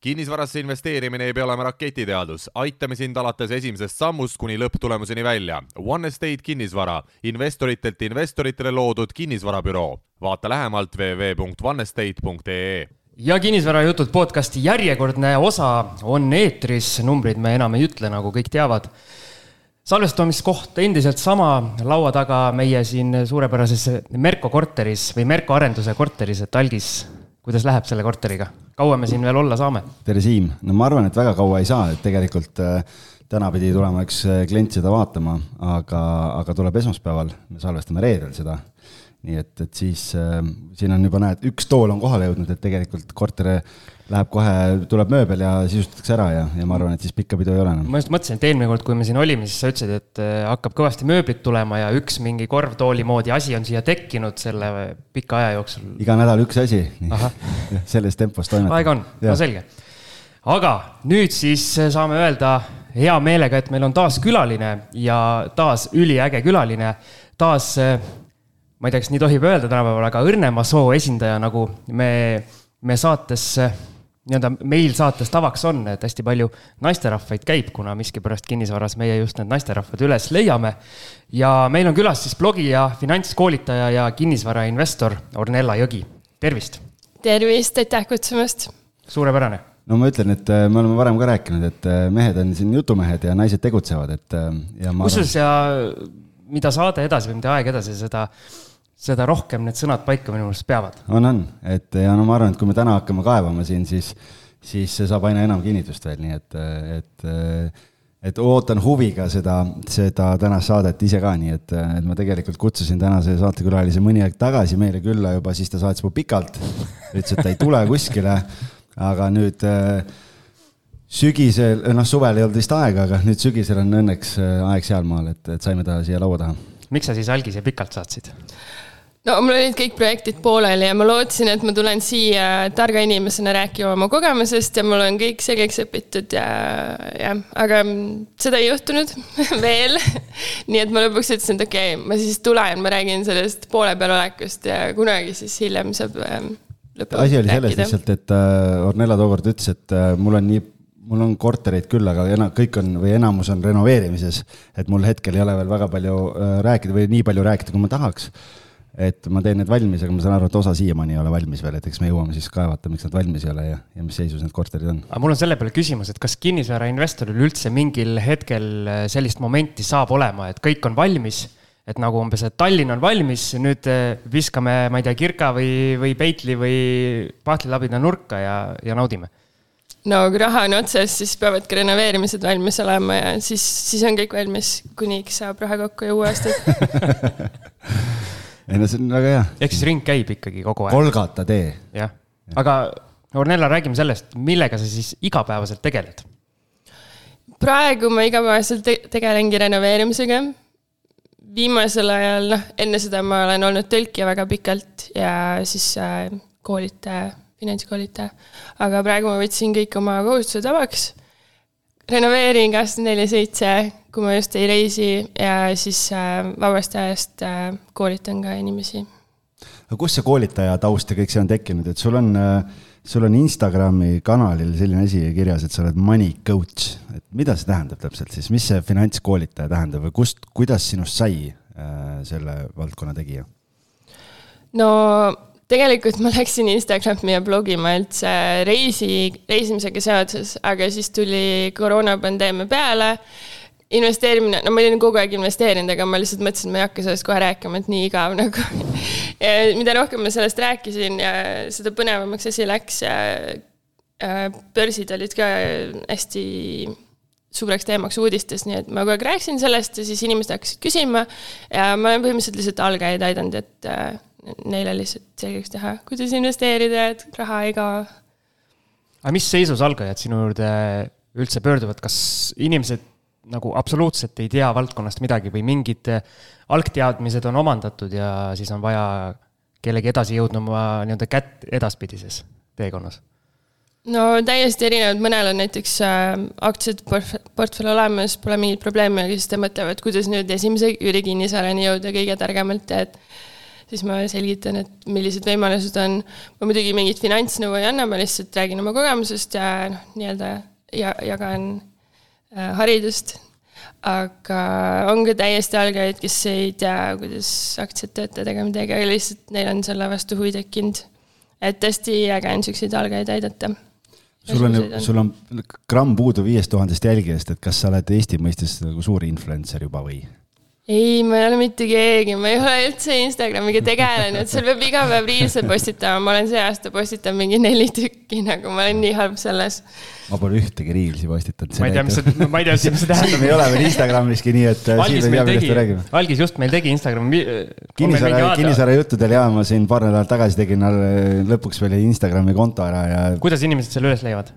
kinnisvarasse investeerimine ei pea olema raketiteadus, aitame sind alates esimesest sammust kuni lõpptulemuseni välja. One Estate kinnisvara, investoritelt investoritele loodud kinnisvarabüroo. vaata lähemalt www.onestate.ee ja kinnisvarajutud podcasti järjekordne osa on eetris, numbrid me enam ei ütle, nagu kõik teavad. salvestamiskoht endiselt sama, laua taga meie siin suurepärases Merko korteris või Merko arenduse korteris, et algis, kuidas läheb selle korteriga? kaua me siin veel olla saame? tere, Siim. no ma arvan, et väga kaua ei saa, et tegelikult äh, täna pidi tulema üks äh, klient seda vaatama, aga, aga tuleb esmaspäeval, me salvestame reedel seda. nii et, et siis äh, siin on juba näed, üks tool on kohale jõudnud, et tegelikult korteri läheb kohe, tuleb mööbel ja sisustatakse ära ja, ja ma arvan, et siis pikka pidu ei ole enam. ma just mõtlesin, et eelmine kord, kui me siin olime, siis sa ütlesid, et äh, hakkab kõvasti mööblit tulema ja üks mingi korvtooli moodi asi on siia tekkinud selle pika aja jooksul. iga nädal üks asi. selles tempos toimetab. aega on, no selge. aga nüüd siis saame öelda hea meelega, et meil on taas külaline ja taas üliäge külaline, taas ma ei tea, kas nii tohib öelda tänapäeval, aga õrnema soo esindaja, nagu me, me saates nii-öelda meil saates tavaks on, et hästi palju naisterahvaid käib, kuna miskipärast kinnisvaras meie just need naisterahvad üles leiame. ja meil on külas siis blogija, finantskoolitaja ja kinnisvarainvestor Ornella Jõgi, tervist. tervist, aitäh kutsumast. suurepärane. no ma ütlen, et äh, me oleme varem ka rääkinud, et äh, mehed on siin jutumehed ja naised tegutsevad, et äh, ja. kusjuures ja mida saade edasi või mida aeg edasi, seda seda rohkem need sõnad paika minu meelest peavad. on, on, et ja no ma arvan, et kui me täna hakkame kaevama siin, siis, siis see saab aina enam kinnitust veel, nii et, et et ootan huviga seda, seda tänast saadet ise ka, nii et, et ma tegelikult kutsusin tänase saatekülalise mõni aeg tagasi meile külla juba, siis ta saatis mu pikalt. ütles, et ta ei tule kuskile, aga nüüd sügisel, noh, suvel ei olnud vist aega, aga nüüd sügisel on õnneks aeg sealmaal, et, et saime ta siia laua taha. miks sa siis algise pikalt saatsid? No mul olid kõik projektid pooleli ja ma lootsin, et ma tulen siia targa inimesena rääkima oma kogemusest ja mul on kõik selgeks õpitud ja jah, aga seda ei juhtunud veel. nii et ma lõpuks ütlesin, et okei okay,, ma siis tulen, ma räägin sellest poole peal olekust ja kunagi siis hiljem saab ähm, asi oli selles lihtsalt, et äh, Ornella tookord ütles, et äh, mul on nii mul on kortereid küll, aga ena-, kõik on või enamus on renoveerimises. et mul hetkel ei ole veel väga palju äh, rääkida või nii palju rääkida, kui ma tahaks et ma teen need valmis, aga ma saan aru, et osa siiamaani ei ole valmis veel, et eks me jõuame siis kaevata, miks nad valmis ei ole ja, ja mis seisus need korterid on. aga mul on selle peale küsimus, et kas kinnisvarainvestoril üldse mingil hetkel äh, sellist momenti saab olema, et kõik on valmis, et nagu umbes, et Tallinn on valmis, nüüd äh, viskame, ma ei tea, Kirka või, või Peitli või Pahtlilabida nurka ja, ja naudime no kui raha on otsas, siis peavadki renoveerimised valmis olema ja siis, siis on kõik valmis, kuniks saab raha kokku ja uue aastal ei no see on väga hea. ehk siis ring käib ikkagi kogu aeg. Kolgata tee. jah, aga Ornella, räägime sellest, millega sa siis igapäevaselt tegeled? praegu ma igapäevaselt te tegelengi renoveerimisega. viimasel ajal, noh, enne seda ma olen olnud tõlkija väga pikalt ja siis äh, koolitaja, finantskoolitaja. aga praegu ma võtsin kõik oma kohustused vabaks renoveerin kakskümmend neli seitse, kui ma just ei reisi ja siis äh, vabast ajast äh, koolitan ka inimesi. aga kust see koolitaja taust ja kõik see on tekkinud, et sul on, äh, sul on Instagrami kanalil selline asi kirjas, et sa oled money coach, et mida see tähendab täpselt siis, mis see finantskoolitaja tähendab või kust, kuidas sinust sai selle valdkonna tegija? no tegelikult ma läksin Instagrami ja blogima üldse reisi, reisimisega seoses, aga siis tuli koroonapandeemia peale. Investeerimine, no ma olin kogu aeg investeerinud, aga ma lihtsalt mõtlesin, et ma ei hakka sellest kohe rääkima, et nii igav nagu. mida rohkem ma sellest rääkisin ja seda põnevamaks asi läks ja börsid olid ka hästi suureks teemaks uudistes, nii et ma kogu aeg rääkisin sellest ja siis inimesed hakkasid küsima ja ma olen põhimõtteliselt lihtsalt algajaid aidanud, et neile lihtsalt selgeks teha, kuidas investeerida, et raha ei kao. aga mis seisus algajad sinu juurde üldse pöörduvad, kas inimesed nagu absoluutselt ei tea valdkonnast midagi või mingid algteadmised on omandatud ja siis on vaja kellegi edasijõudnuma nii-öelda kätt edaspidises teekonnas? no täiesti erinevad, mõnel on näiteks äh, aktsiad portfell olemas, pole mingit probleemi, aga siis te mõtlevad, kuidas nüüd esimese üürikinnisvarani jõuda kõige targemalt ja et siis ma selgitan, et millised võimalused on. ma muidugi mingit finantsnõu ei anna, ma lihtsalt räägin oma kogemusest ja noh, nii-öelda ja jagan haridust. aga on ka täiesti algajaid, kes ei tea, kuidas aktsiat töötada ega midagi, aga lihtsalt neil on selle vastu huvi tekkinud. et hästi äge on siukseid algajaid aidata sul on, sul on gramm puudu viiest tuhandest jälgijast, et kas sa oled Eesti mõistes nagu suur influencer juba või? Ei, ma ei ole mitte keegi, ma ei ole üldse Instagramiga tegelenud, seal peab iga päev riilse postitama, ma olen see aasta postitanud mingi neli tükki, nagu ma olen nii halb selles. ma pole ühtegi riilsi postitanud. ma ei tea, mis see, ma ei tea, mis see tähendab. siin ei ole veel Instagramiski nii, et äh, Algis meil tegi, Algis just meil tegi Instagrami. kinnisvara, kinnisvara juttudel ja ma siin paar nädalat tagasi tegin lõpuks veel Instagrami konto ära ja. kuidas inimesed selle üles leiavad?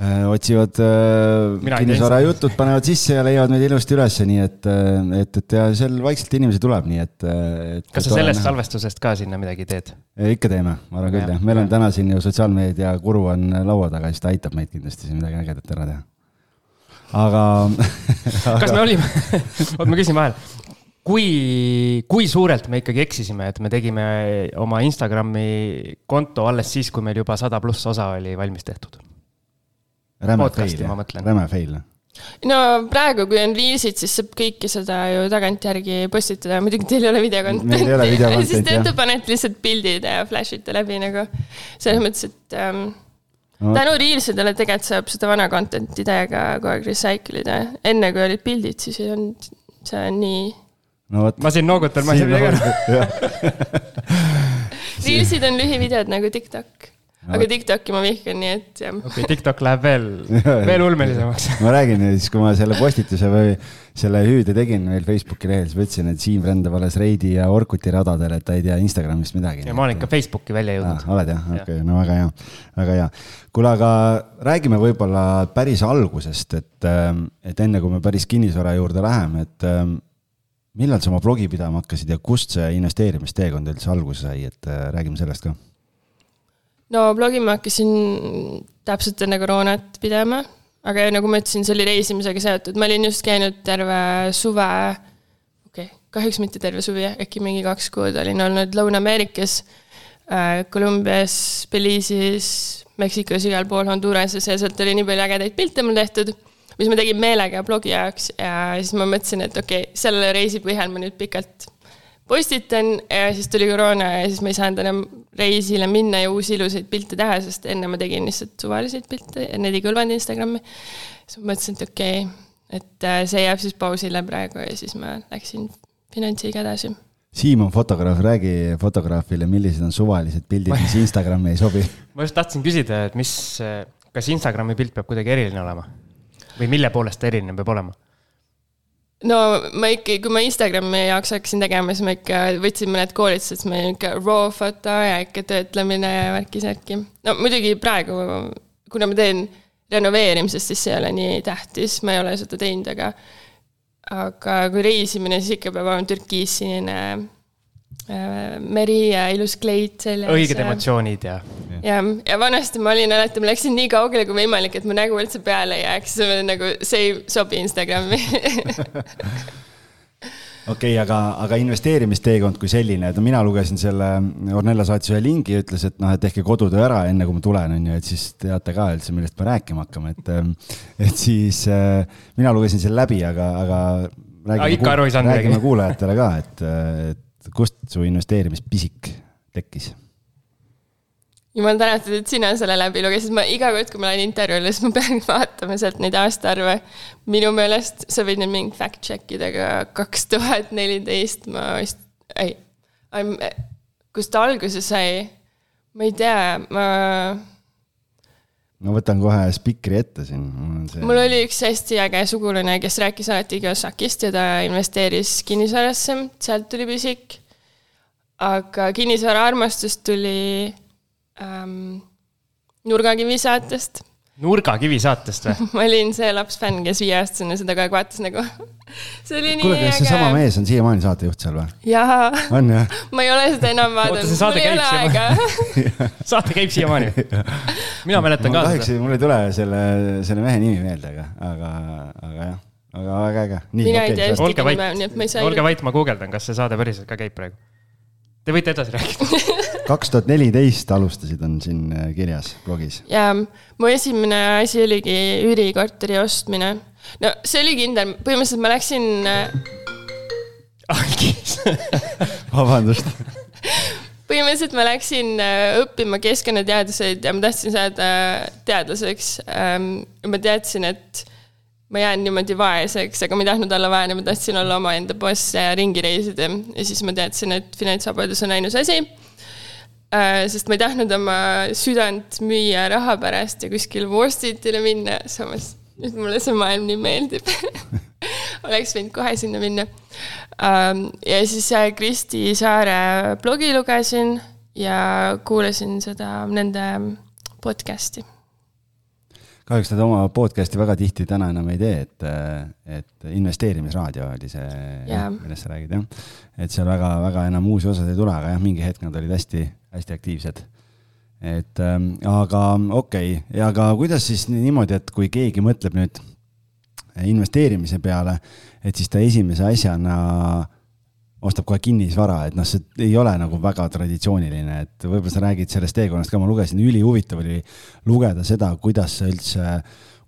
Äh, otsivad äh, kinnisvarajutud, panevad sisse ja leiavad meid ilusti ülesse, nii et, äh, et, et ja seal vaikselt inimesi tuleb, nii et, et. kas sa sellest salvestusest ka sinna midagi teed? ikka teeme, ma arvan küll jah, meil on täna siin ju sotsiaalmeedia guru on laua taga, siis ta aitab meid kindlasti siin midagi ägedat ära teha. aga, kas me olime oot, ma küsin vahel kui, kui suurelt me ikkagi eksisime, et me tegime oma Instagrami konto alles siis, kui meil juba sada pluss osa oli valmis tehtud? Räme fail, räme fail no praegu, kui on Reelsid, siis saab kõike seda ju tagantjärgi postitada, muidugi teil ei ole videokontenti siis te ette panete lihtsalt pildid ja flash ite läbi nagu. selles mõttes, et ähm, no. tänu Reelsidele tegelikult saab seda vana content'i täiega kogu aeg recycle ida. enne kui olid pildid, siis ei olnud, see on nii. no vot. ma siin noogutan, ma ei saa midagi aru. Reelsid on lühivideod nagu TikTok aga TikTok'i ma vihkan, nii et jah. okei okay,, TikTok läheb veel, veel ulmelisemaks ma räägin siis, kui ma selle postituse või selle hüüde tegin veel Facebooki lehel, siis ma ütlesin, et Siim rändab alles Reidi ja Orkuti radadel, et ta ei tea Instagramist midagi. ja ma olen ikka Facebooki välja jõudnud. oled jah, okei okay,, no väga hea, väga hea. kuule, aga räägime võib-olla päris algusest, et, et enne kui me päris kinnisvara juurde läheme, et millal sa oma blogi pidama hakkasid ja kust see investeerimisteekond üldse alguse sai, et räägime sellest ka no blogi ma hakkasin täpselt enne koroonat pidama, aga nagu ma ütlesin, see oli reisimisega seotud, ma olin just käinud terve suve, okei okay,, kahjuks mitte terve suvi, äkki mingi kaks kuud olin olnud Lõuna-Ameerikas äh,, Kolumbias, Belize'is, Meksikos, igal pool Honduras'is ja sealt oli nii palju ägedaid pilte mul tehtud, mis ma tegin meelega blogi jaoks. Ja siis ma mõtlesin, et okei okay,, selle reisi põhjal ma nüüd pikalt postitan ja siis tuli koroona ja siis ma ei saanud enam reisile minna ja uusi ilusaid pilte teha, sest enne ma tegin lihtsalt suvaliseid pilte ja need ei kõlvanud Instagrami. siis ma mõtlesin, et okei okay,, et äh, see jääb siis pausile praegu ja siis ma läksin finantsiga edasi. Siim on fotograaf, räägi fotograafile, millised on suvalised pildid, mis Instagrami ei sobi ma just tahtsin küsida, et mis, kas Instagrami pilt peab kuidagi eriline olema või mille poolest ta eriline peab olema? No ma ikka, kui ma Instagrami jaoks hakkasin tegema, siis ma ikka võtsin mõned koolitused, meil ikka raw foto ja ikka töötlemine ja värki-särki. no muidugi praegu, kuna ma teen renoveerimisest, siis see ei ole nii tähtis, ma ei ole seda teinud, aga aga kui reisimine, siis ikka peab olema türkiissinine meri ja ilus kleit seljas. õiged emotsioonid ja. ja, ja vanasti ma olin alati, ma läksin nii kaugele kui võimalik, et mu nägu üldse peale ei jääks, nagu see ei sobi Instagrami okei okay,, aga, aga investeerimisteekond kui selline, et mina lugesin selle, Ornella saatis ühe lingi ja ütles, et noh, et tehke kodutöö ära, enne kui ma tulen, on ju, et siis teate ka üldse, millest me rääkima hakkame, et. et siis äh, mina lugesin selle läbi, aga, aga. ikka aru ei saanud midagi. räägime kuulajatele ka, et, et kust su investeerimispisik tekkis? jumal tänatud, et sina selle läbi lugesid, ma iga kord, kui ma lähen intervjuule, siis ma pean vaatama sealt neid aastaarve. minu meelest sa võid nüüd mind fact check ida, aga kaks tuhat neliteist ma vist, ei, kust ta alguse sai, ma ei tea, ma ma võtan kohe spikri ette siin. See... mul oli üks hästi äge sugulane, kes rääkis alati Kiyosakist ja ta investeeris kinnisvarasse, sealt tuli pisik. aga kinnisvara armastus tuli ähm, Nurgakivi saatest nurgakivi saatest või ma olin see lapsfänn, kes viieaastasena seda kogu aeg vaatas nagu see oli nii Kuule, äge. kas seesama mees on siiamaani saatejuht seal või? jaa. on jah? ma ei ole seda enam vaadanud, mul ei ole aega saate käib siiamaani mina mäletan ka kahjuks mul ei tule selle, selle mehe nimi meelde, aga, aga, aga jah, aga väga äge. mina ei tea ühtegi nime, nii et ma ei saa. olge vait, ma guugeldan, kas see saade päriselt ka käib praegu Te võite edasi rääkida. kaks tuhat neliteist alustasid, on siin äh, kirjas blogis. ja mu esimene asi oligi üürikorteri ostmine. no see oli kindel, põhimõtteliselt ma läksin vabandust põhimõtteliselt ma läksin äh, õppima keskkonnateaduseid ja ma tahtsin saada teadlaseks. ma teadsin, et ma jään niimoodi vaeseks, aga ma ei tahtnud olla vaene, ma tahtsin olla omaenda boss ja ringi reisida. ja siis ma teadsin, et finantsvabadus on ainus asi. Äh, sest ma ei tahtnud oma südant müüa raha pärast ja kuskile Wall Streetile minna, samas nüüd mulle see maailm nii meeldib oleks võinud kohe sinna minna. Ähm, ja siis Kristi Saare blogi lugesin ja kuulasin seda nende podcast'i kahjuks nad oma podcast'i väga tihti täna enam ei tee, et, et investeerimisraadio oli see yeah., millest sa räägid, jah. et seal väga-väga enam uusi osasid ei tule, aga jah, mingi hetk nad olid hästi, hästi aktiivsed. et ähm, aga okei okay., aga kuidas siis niimoodi, et kui keegi mõtleb nüüd investeerimise peale, et siis ta esimese asjana äh, ostab kohe kinnisvara, et noh, see ei ole nagu väga traditsiooniline, et võib-olla sa räägid sellest teekonnast ka, ma lugesin, ülihuvitav oli lugeda seda, kuidas sa üldse,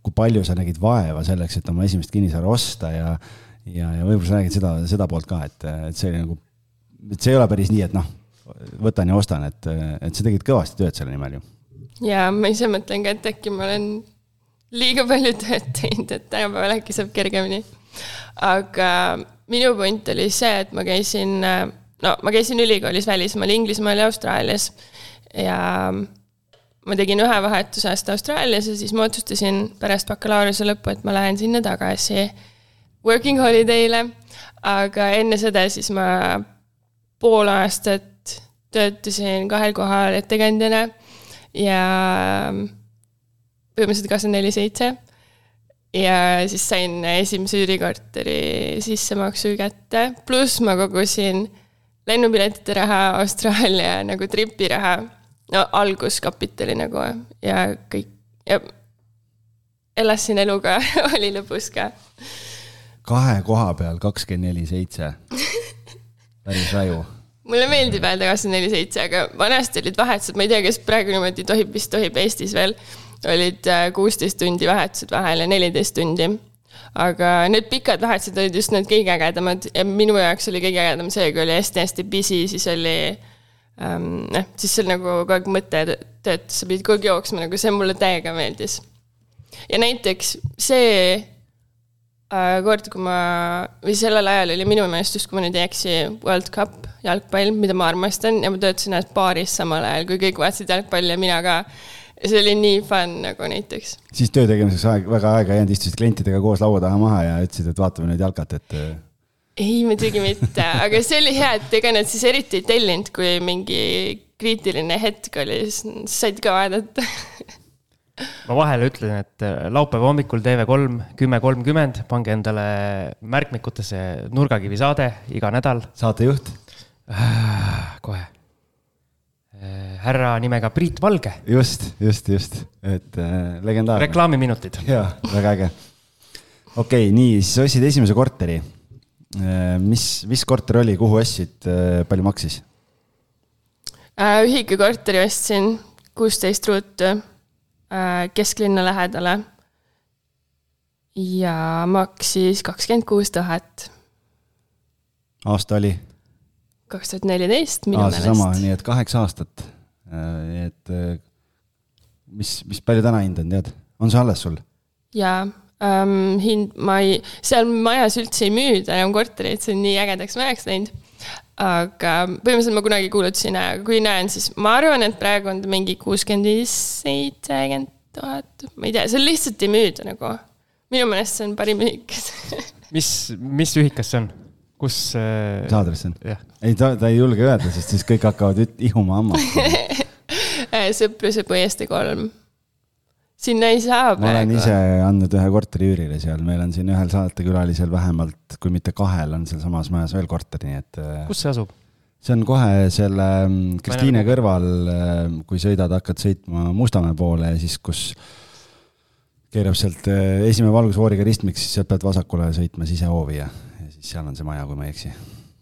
kui palju sa nägid vaeva selleks, et oma esimest kinnisvara osta ja, ja, ja võib-olla sa räägid seda, seda poolt ka, et, et see oli nagu, et see ei ole päris nii, et noh, võtan ja ostan, et, et sa tegid kõvasti tööd selle nimel ju. ja ma ise mõtlen ka, et äkki ma olen liiga palju tööd teinud, et tänapäeval äkki saab kergemini. aga minu point oli see, et ma käisin, no ma käisin ülikoolis välismaal, Inglismaal ja Austraalias ja ma tegin ühe vahetusaasta Austraalias ja siis ma otsustasin pärast bakalaureuse lõppu, et ma lähen sinna tagasi working holiday'le. aga enne seda siis ma pool aastat töötasin kahel kohal ettekandjana ja põhimõtteliselt kakskümmend neli seitse ja siis sain esimese üürikorteri sissemaksu kätte, pluss ma kogusin lennupiletite raha, Austraalia nagu tripi raha, no alguskapitali nagu ja kõik. Ja elasin eluga oli lõbus ka. kahe koha peal kakskümmend neli seitse, päris raju. Mulle meeldib öelda kakskümmend neli seitse, aga vanasti olid vahetused, ma ei tea, kas praegu niimoodi tohib, vist tohib Eestis veel olid äh, kuusteist tundi vahetused vahel ja neliteist tundi. aga need pikad vahetused olid just need kõige ägedamad ja minu jaoks oli kõige ägedam see, kui oli hästi-hästi busy, siis oli ähm, noh, siis seal nagu kogu aeg mõte töötas, sa pidid kogu aeg jooksma, nagu see mulle täiega meeldis. ja näiteks see äh, kord, kui ma, või sellel ajal oli minu meelest just, kui ma nüüd ei eksi, World Cup jalgpall, mida ma armastan ja ma töötasin ühes baaris samal ajal, kui kõik vaatasid jalgpalli ja mina ka ja see oli nii fun nagu näiteks. siis töö tegemiseks aeg, väga aega ei jäänud, istusid klientidega koos laua taha maha ja ütlesid, et vaatame nüüd jalkat, et. Äh. ei, muidugi mitte, aga see oli hea, et ega nad siis eriti ei tellinud, kui mingi kriitiline hetk oli, siis said ka vaadata ma vahele ütlen, et äh, laupäeva hommikul TV3 kümme kolmkümmend, pange endale märkmikutesse Nurgakivi saade iga nädal. saatejuht äh,? kohe härra nimega Priit Valge. just, just, just, et äh, legendaarne. reklaamiminutid. jaa, väga äge. okei okay,, nii, siis ostsid esimese korteri äh,. mis, mis korter oli, kuhu ostsid äh,, palju maksis äh,? ühika korteri ostsin, kuusteist ruutu äh, kesklinna lähedale. ja maksis kakskümmend kuus tuhat. aasta oli? Kaks tuhat neliteist minu meelest. sama, nii et kaheksa aastat. Äh, et äh, mis, mis palju täna hind on, tead, on see alles sul? jaa ähm,, hind, ma ei, seal majas üldse ei müüda enam kortereid, see on nii ägedaks majaks läinud. aga põhimõtteliselt ma kunagi kuulutasin, kui näen, siis ma arvan, et praegu on ta mingi kuuskümmend viis, seitsekümmend tuhat, ma ei tea, seal lihtsalt ei müüda nagu. minu meelest see on parim ühik mis, mis ühikas see on? Kus äh,? mis aadress on? ei, ta, ta ei julge öelda, sest siis kõik hakkavad ihuma hammast Sõpruse põieste kolm. sinna ei saa praegu. ma olen ise andnud ühe korteri üürile seal, meil on siin ühel saatekülalisel vähemalt, kui mitte kahel, on sealsamas majas veel korter, nii et. Äh, kus see asub? see on kohe selle mm, Kristiine kõrval, äh, kui sõidad, hakkad sõitma Mustamäe poole ja siis, kus keerab sealt äh, esimene valgusfooriga ristmik, siis sealt pead vasakule sõitma sisehoovi ja siis seal on see maja, kui ma ei eksi.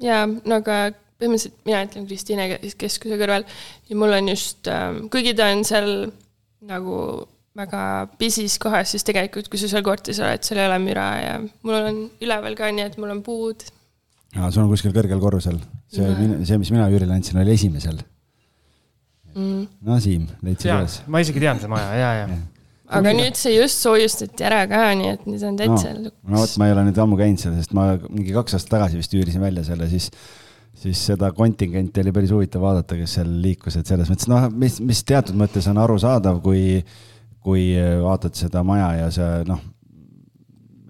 jaa, no aga põhimõtteliselt mina ütlen Kristiine kes- keskuse kõrval ja mul on just ähm,, kuigi ta on seal nagu väga pisis kohas, siis tegelikult, kui sa seal korteris oled, seal ei ole müra ja mul on üleval ka nii, et mul on puud. aa, sul on kuskil kõrgel korrusel. see, see, mis mina Jürile andsin, oli esimesel. Mm. no Siim, leidsid üles?, ma isegi tean seda maja, ja, ja. Aga nüüd see just soojustati ära ka, nii et nüüd on täitsa no, no. no vot, ma ei ole nüüd ammu käinud seal, sest ma mingi kaks aastat tagasi vist üürisin välja selle, siis, siis seda kontingenti oli päris huvitav vaadata, kes seal liikus, et selles mõttes noh, mis, mis teatud mõttes on arusaadav, kui, kui vaatad seda maja ja see noh,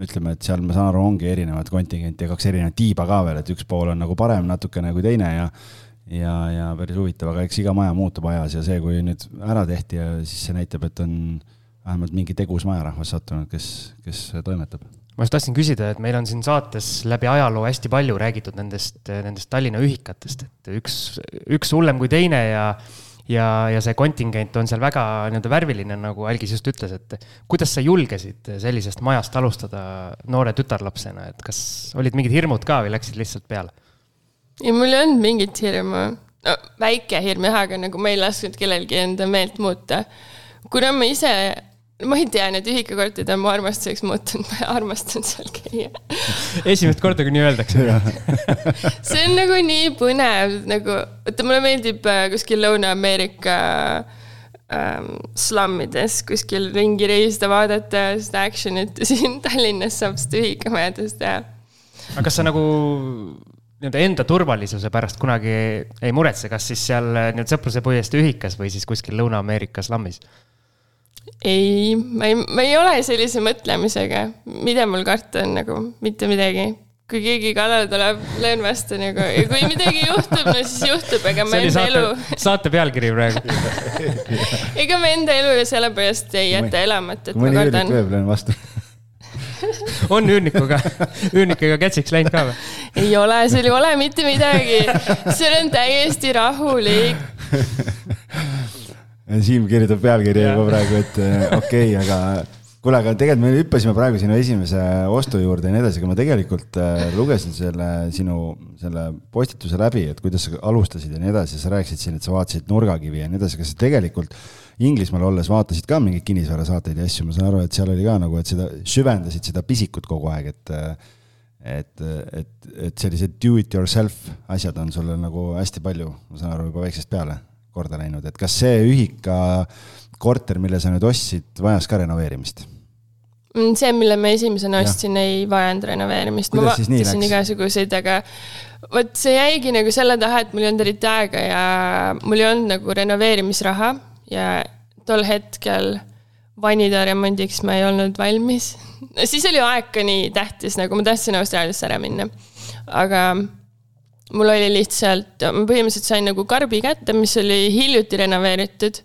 ütleme, et seal ma saan aru, ongi erinevad kontingenti ja kaks erinevat tiiba ka veel, et üks pool on nagu parem natukene kui teine ja ja, ja päris huvitav, aga eks iga maja muutub ajas ja see, kui nüüd ära tehti ja siis see näitab, et on vähemalt mingi tegus majarahvas sattunud, kes, kes toimetab ma just tahtsin küsida, et meil on siin saates läbi ajaloo hästi palju räägitud nendest, nendest Tallinna ühikatest, et üks, üks hullem kui teine ja ja, ja see kontingent on seal väga nii-öelda värviline, nagu Algis just ütles, et kuidas sa julgesid sellisest majast alustada noore tütarlapsena, et kas olid mingid hirmud ka või läksid lihtsalt peale? ja mul ei olnud mingit hirmu. no väike hirm jah, aga nagu ma ei lasknud kellelgi enda meelt muuta. kuna ma ise, ma ei tea, need ühikakorterid on mu armastuseks muutunud, ma armastan seal käia. esimest korda, kui nii öeldakse. see on nagu nii põnev, nagu, vaata mulle meeldib äh, kuskil Lõuna-Ameerika ähm, slammides kuskil ringi reisida, vaadata seda action'it ja siin Tallinnas saab seda ühikamajades teha. aga kas sa nagu nii-öelda enda turvalisuse pärast kunagi ei muretse, kas siis seal nii-öelda Sõpruse puiestee ühikas või siis kuskil Lõuna-Ameerika slammis? ei, ma ei, ma ei ole sellise mõtlemisega, mida mul karta on nagu, mitte midagi. kui keegi kallale tuleb, löön vastu nagu ja kui midagi juhtub, no siis juhtub, ega ma enda elu saate, saate pealkiri praegu. ega ma enda elu ju sellepärast ei jäta elamata, et ma mõni üürnik kardan. lööb, löön vastu. on üürnikuga, üürnikuga kätsiks läinud ka või? ei ole, seal ei ole mitte midagi. seal on täiesti rahulik. Siim kirjutab pealkirja juba praegu, et eh, okei okay,, aga kuule, aga tegelikult me hüppasime praegu sinu esimese ostu juurde ja nii edasi, aga ma tegelikult äh, lugesin selle sinu selle postituse läbi, et kuidas sa alustasid ja nii edasi, sa rääkisid siin, et sa vaatasid nurgakivi ja nii edasi, kas sa tegelikult Inglismaal olles vaatasid ka mingeid kinnisvarasaateid ja asju, ma saan aru, et seal oli ka nagu, et seda süvendasid seda pisikut kogu aeg, et äh, et, et, et sellised do it yourself asjad on sulle nagu hästi palju, ma saan aru, juba väiksest peale korda läinud, et kas see ühika korter, mille sa nüüd ostsid, vajas ka renoveerimist? Mm, see, mille ma esimesena ostsin, ei vajanud renoveerimist. ma vaatasin igasuguseid, aga vot see jäigi nagu selle taha, et mul ei olnud eriti aega ja mul ei olnud nagu renoveerimisraha ja tol hetkel vanida remondiks ma ei olnud valmis. siis oli aeg ka nii tähtis, nagu ma tahtsin Austraaliasse ära minna. aga mul oli lihtsalt, ma põhimõtteliselt sain nagu karbi kätte, mis oli hiljuti renoveeritud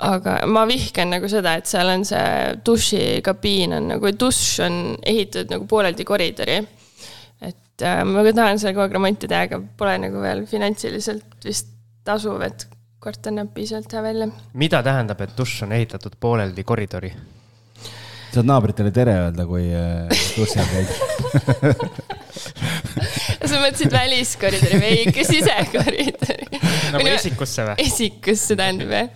aga ma vihkan nagu seda, et seal on see dušikabiin on nagu, dušš on ehitatud nagu pooleldi koridori. et äh, ma tahan seda kogu aeg remonti teha, aga pole nagu veel finantsiliselt vist tasuv, et korter näeb piisavalt hea välja. mida tähendab, et dušš on ehitatud pooleldi koridori? Saad naabritele tere öelda, kui äh, duši all käid. sa mõtlesid väliskoridori või ikka sisekoridori? nagu esikusse või? esikusse tähendab jah?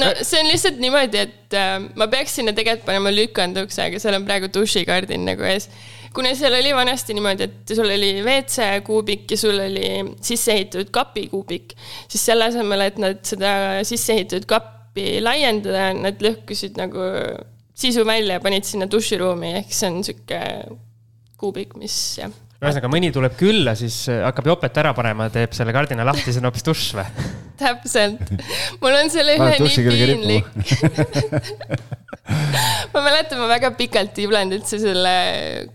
no see on lihtsalt niimoodi, et äh, ma peaks sinna tegelikult panema lükandukse, aga seal on praegu dušikardin nagu ees. kuna seal oli vanasti niimoodi, et sul oli WC kuubik ja sul oli sisse ehitatud kapikuubik, siis selle asemel, et nad seda sisse ehitatud kappi laiendada, nad lõhkusid nagu sisu välja ja panid sinna duširuumi, ehk see on sihuke kuubik, mis jah ühesõnaga, mõni tuleb külla, siis äh, hakkab jopet ära panema, teeb selle kardina lahti, see on hoopis dušš või? täpselt, mul on selle üle nii piinlik. ma mäletan, ma väga pikalt ei julenud üldse selle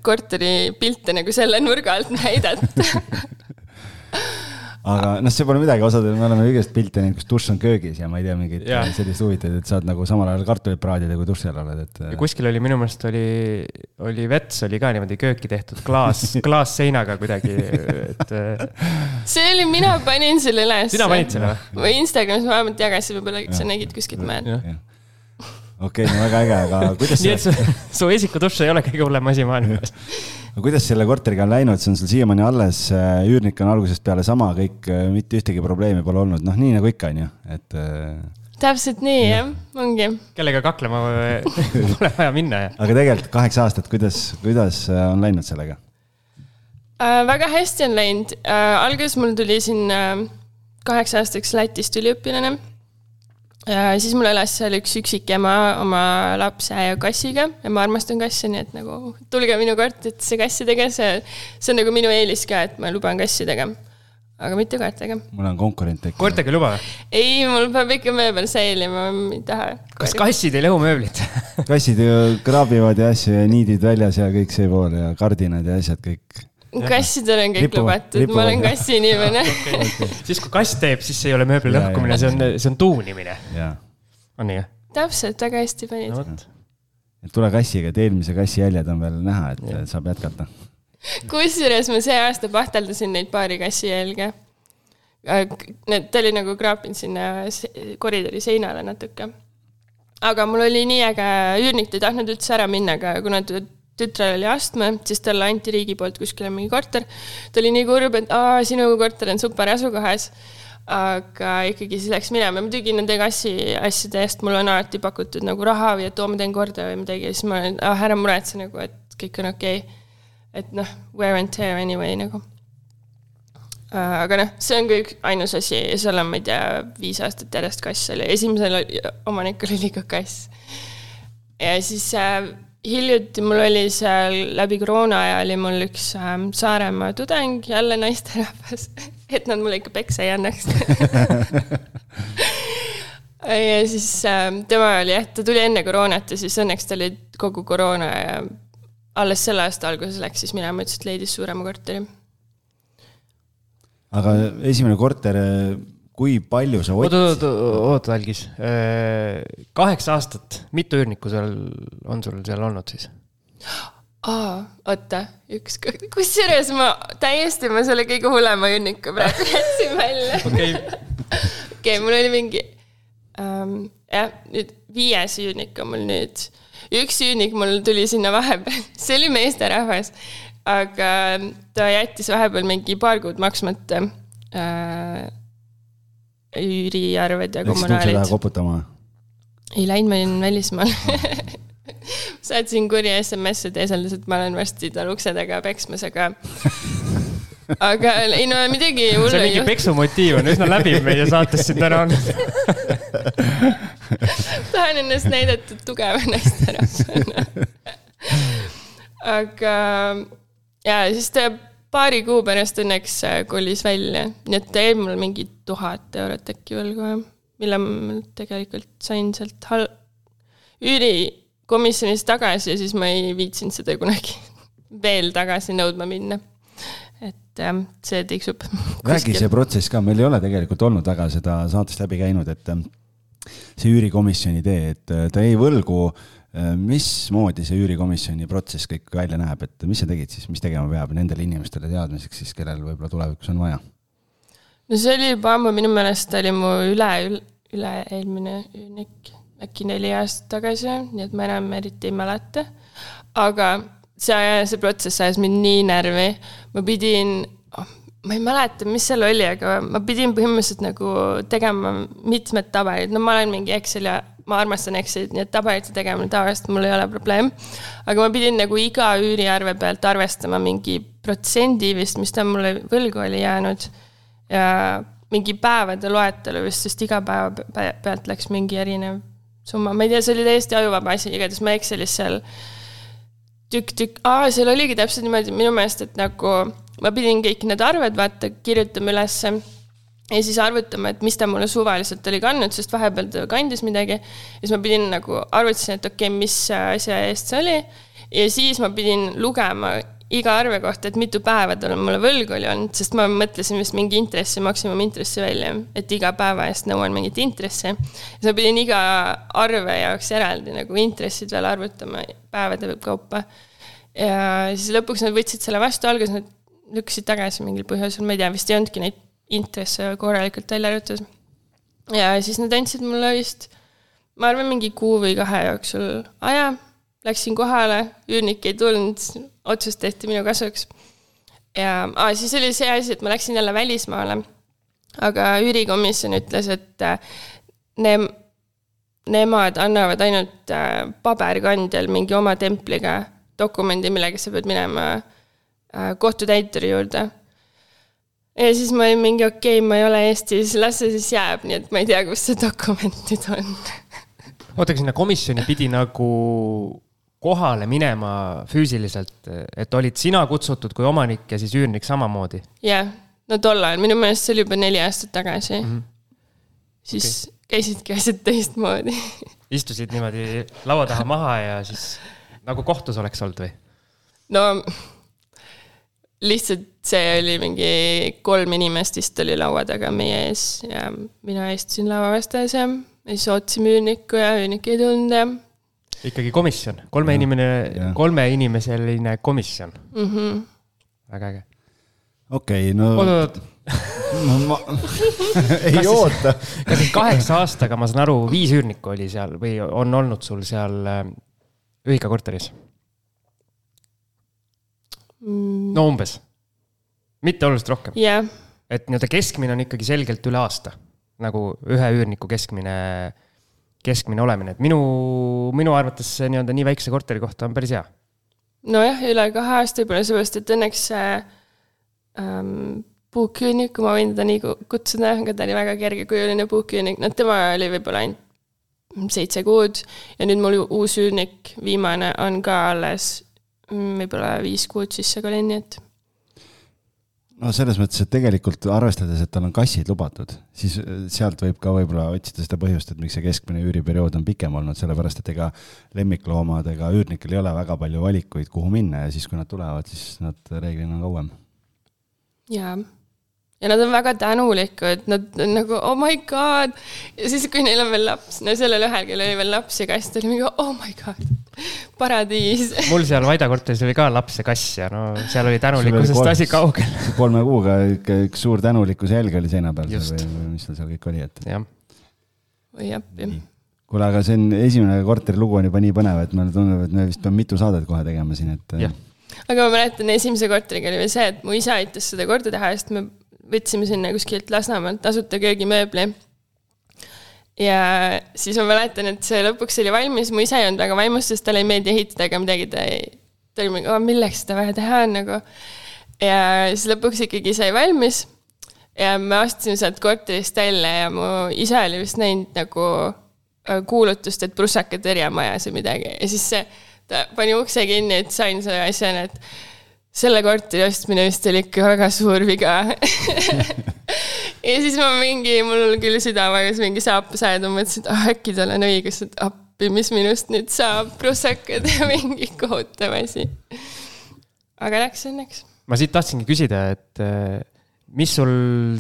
korteri pilte nagu selle nurga alt näidata. aga noh, see pole midagi, osadel me oleme kõigest pilte näinud, kus dušš on köögis ja ma ei tea, mingeid Jah. selliseid huvitavaid, et saad nagu samal ajal kartulit praadida, kui duši all oled, et. ja kuskil oli minu meelest oli, oli vets oli ka niimoodi kööki tehtud klaas, klaasseinaga kuidagi, et äh, see oli, mina panin selle üles. sina panid selle või? või Instagramis ma vähemalt jagasin, võib-olla sa nägid kuskilt, ma jah, okei okay,, no väga äge, aga kuidas nii et su, su esikudušš ei ole kõige hullem asi maailmas. no kuidas selle korteriga on läinud, see on sul siiamaani alles, äh, üürnik on algusest peale sama, kõik, äh, mitte ühtegi probleemi pole olnud, noh, nii nagu ikka, on ju, et. täpselt nii jah, ongi. kellega kaklema pole vaja minna. aga tegelikult kaheksa aastat, kuidas, kuidas on läinud sellega äh,? väga hästi on läinud äh,, alguses mul tuli siin äh, kaheksa aastaks Lätist üliõpilane Ja siis mul elas seal üks üksik ema oma lapse ja kassiga ja ma armastan kasse, nii et nagu tulge minu korterisse kassidega, see, see on nagu minu eelis ka, et ma luban kassidega. aga mitte koertega. mul on konkurent tekkinud. koertega ei luba? ei, mul peab ikka mööbel säilima, ma ei taha. kas kassid ei lõhu mööblit kassid ju kraabivad ja asju ja niidid väljas ja kõik see pool ja kardinad ja asjad kõik kassidel on kõik Ripu, lubatud, ma olen kassiinimene okay. okay. siis kui kass teeb, siis see ei ole mööbli lõhkumine, see on, see on tuunimine. on nii? täpselt, väga hästi panid no,. et tule kassiga, et eelmise kassi jäljed on veel näha, et ja. saab jätkata. kusjuures ma see aasta pahteldasin neid paari kassi jälge. Need, ta oli nagu kraapinud sinna koridori seinale natuke. aga mul oli nii äge, üürnik ei tahtnud üldse ära minna, aga kuna ta tütrel oli astme, siis talle anti riigi poolt kuskile mingi korter. ta oli nii kurb, et aa, sinu korter on super asukohas. aga ikkagi siis läks minema, muidugi nende kassi asjade eest. Mulle on alati pakutud nagu raha või et too, ma teen korda või midagi. Ja siis ma olen, ah ära muretse nagu, et kõik on okei. Okay.. et noh, wear and tear anyway nagu. Aga noh, see on kõik ainus asi. Ja seal on, ma ei tea, viis aastat järjest kass oli, esimesel omanikul oli ka kass. ja siis äh, hiljuti mul oli seal läbi koroona aja oli mul üks ähm, Saaremaa tudeng, jälle naisterahvas, et nad mulle ikka peksa ei annaks ja siis ähm, tema oli jah, ta tuli enne koroonat ja siis õnneks tal oli kogu koroona ja alles selle aasta alguses läks siis minema, ütles, et leidis suurema korteri. aga esimene korter kui palju sa otsisid? oota, oota, oota, Algis. Äh, kaheksa aastat, mitu üürnikku seal on sul seal olnud siis? aa, oota, üks, kusjuures ma täiesti, ma selle kõige hullema üürniku praegu jätsin välja. okei, okei, mul oli mingi ähm,, jah, nüüd viies üürnik on mul nüüd. üks üürnik mul tuli sinna vahepeal, see oli meesterahvas, aga ta jättis vahepeal mingi paar kuud maksmata äh, üüriarved ja kommunaalid. Läksid koputama? ei läinud, ma olin välismaal saatsin kurja SMS-i, et eeseldas, et ma olen varsti tal ukse taga peksmas, aga aga ei no midagi hullu ei juhtu. see mingi peksumotiiv on üsna läbiv meie saates siin täna on tahan ennast näidata tugeva naisterahvana aga ja siis ta paari kuu pärast õnneks äh, kolis välja, nii et jäi mul mingi tuhat eurot äkki võlgu, mille ma tegelikult sain sealt hal-, üürikomisjonist tagasi ja siis ma ei viitsinud seda kunagi veel tagasi nõudma minna. et äh, see tiksub. räägi see protsess ka, meil ei ole tegelikult olnud väga seda saatest läbi käinud, et ähm, see üürikomisjoni idee, et äh, ta jäi võlgu mismoodi see üürikomisjoni protsess kõik välja näeb, et mis sa tegid siis, mis tegema peab nendele inimestele teadmiseks siis, kellel võib-olla tulevikus on vaja? no see oli juba ammu, minu meelest oli mu üle, üle-eelmine üürnik, äkki neli aastat tagasi, nii et ma enam eriti ei mäleta. aga see, see protsess ajas mind nii närvi, ma pidin oh, ma ei mäleta, mis seal oli, aga ma pidin põhimõtteliselt nagu tegema mitmed tabelid, no ma olen mingi Exceli ma armastan Excelit, nii et tabelite tegemine tavaliselt mul ei ole probleem. aga ma pidin nagu iga üüriarve pealt arvestama mingi protsendi vist, mis ta mulle võlgu oli jäänud. ja mingi päevade loetelu vist, sest iga päeva pealt läks mingi erinev summa, ma ei tea, see oli täiesti ajuvaba asi, igatahes ma Excelis seal tükk-tükk, aa, seal oligi täpselt niimoodi minu meelest, et nagu ma pidin kõik need arved vaata kirjutama ülesse ja siis arvutama, et mis ta mulle suvaliselt oli kandnud, sest vahepeal ta kandis midagi. ja siis ma pidin nagu arvutasin, et okei okay,, mis asja eest see oli. ja siis ma pidin lugema iga arve kohta, et mitu päeva tal mulle võlgu oli olnud, sest ma mõtlesin vist mingi intressi, maksimumintressi välja, et iga päeva eest nõuan mingit intressi. siis ma pidin iga arve jaoks eraldi nagu intressid veel arvutama päevade kaupa. ja siis lõpuks nad võtsid selle vastu, alguses nad lükkasid tagasi mingil põhjusel, ma ei tea, vist ei olnudki neid intresse korralikult välja arvatud. ja siis nad andsid mulle vist ma arvan, mingi kuu või kahe jooksul aja, läksin kohale, üürnik ei tulnud, otsus tehti minu kasuks. ja ah, siis oli see asi, et ma läksin jälle välismaale. aga üürikomisjon ütles, et äh, ne-, nemad annavad ainult äh, paberkandjal mingi oma templiga dokumendi, millega sa pead minema äh, kohtutäituri juurde ja siis ma olin mingi okei okay,, ma ei ole Eestis, las see siis jääb, nii et ma ei tea, kus see dokument nüüd on. oota, aga sinna komisjoni pidi nagu kohale minema füüsiliselt, et olid sina kutsutud kui omanik ja siis üürnik samamoodi? jah, no tol ajal, minu meelest see oli juba neli aastat tagasi mm. -hmm. siis okay. käisidki asjad teistmoodi istusid niimoodi laua taha maha ja siis nagu kohtus oleks olnud või? no lihtsalt see oli mingi kolm inimest vist oli laua taga meie ees ja mina istusin laua vastas ja siis ootasime üürnikku ja üürnik ei tulnud ja. ikkagi komisjon, kolme inimene, kolmeinimeseline komisjon mm. -hmm. väga äge. okei okay,, no. oot, oot no ma ei kas oota. kas siis kaheksa aastaga, ma saan aru, viis üürnikku oli seal või on olnud sul seal äh, ühikakorteris? Mm.. no umbes, mitte oluliselt rohkem. Yeah.. et nii-öelda keskmine on ikkagi selgelt üle aasta, nagu ühe üürniku keskmine, keskmine olemine, et minu, minu arvates see nii-öelda nii väikse korteri kohta on päris hea. nojah, üle kahe aasta võib-olla, seepärast et õnneks see ähm, puuküürnik, kui ma võin teda nii kutsuda, aga ta oli väga kergekujuline puuküürnik, noh, tema oli võib-olla ainult seitse kuud ja nüüd mul uus üürnik, viimane, on ka alles võib-olla viis kuud sisse ka olin, nii et. no selles mõttes, et tegelikult arvestades, et tal on kassid lubatud, siis äh, sealt võib ka võib-olla otsida seda põhjust, et miks see keskmine üüriperiood on pikem olnud, sellepärast et ega lemmikloomadega üürnikel ei ole väga palju valikuid, kuhu minna ja siis, kui nad tulevad, siis nad reeglina on kauem. jaa ja nad on väga tänulikud, nad on nagu oh my god. ja siis, kui neil on veel laps, no sellel ühel, kellel oli veel laps ja kass, ta oli mingi oh my god, paradiis. mul seal Vaida korteris oli ka laps ja kass ja no seal oli tänulikkusest asi kaugel. kolme kuuga ikka üks suur tänulikkuse jälg oli seina peal või, või mis tal seal kõik oli, et. jah. oi appi. kuule, aga see on, esimene korterilugu on juba nii põnev, et mulle tundub, et me vist peame mitu saadet kohe tegema siin, et. aga ma mäletan, esimese korteriga oli veel see, et mu isa aitas seda korda teha, sest me võtsime sinna kuskilt Lasnamäelt tasuta köögimööbli. ja siis ma mäletan, et see lõpuks oli valmis, mu isa ei olnud väga vaimus, sest talle ei meeldi ehitada ega midagi, ta ei, ta oli mingi, milleks seda vaja teha on nagu. ja siis lõpuks ikkagi sai valmis ja me astusime sealt korterist välja ja mu isa oli vist näinud nagu äh, kuulutust, et prussaka tõrjemajas või midagi ja siis see, ta pani ukse kinni, et sain selle asja, et selle korteri ostmine vist oli ikka väga suur viga ja siis ma mingi, mul küll süda vajas mingi saapasajad, ma mõtlesin, et ah, äkki tal on õigus, et appi, mis minust nüüd saab, prussakad ja mingi kohutav asi. aga läks õnneks. ma siit tahtsingi küsida, et eh, mis sul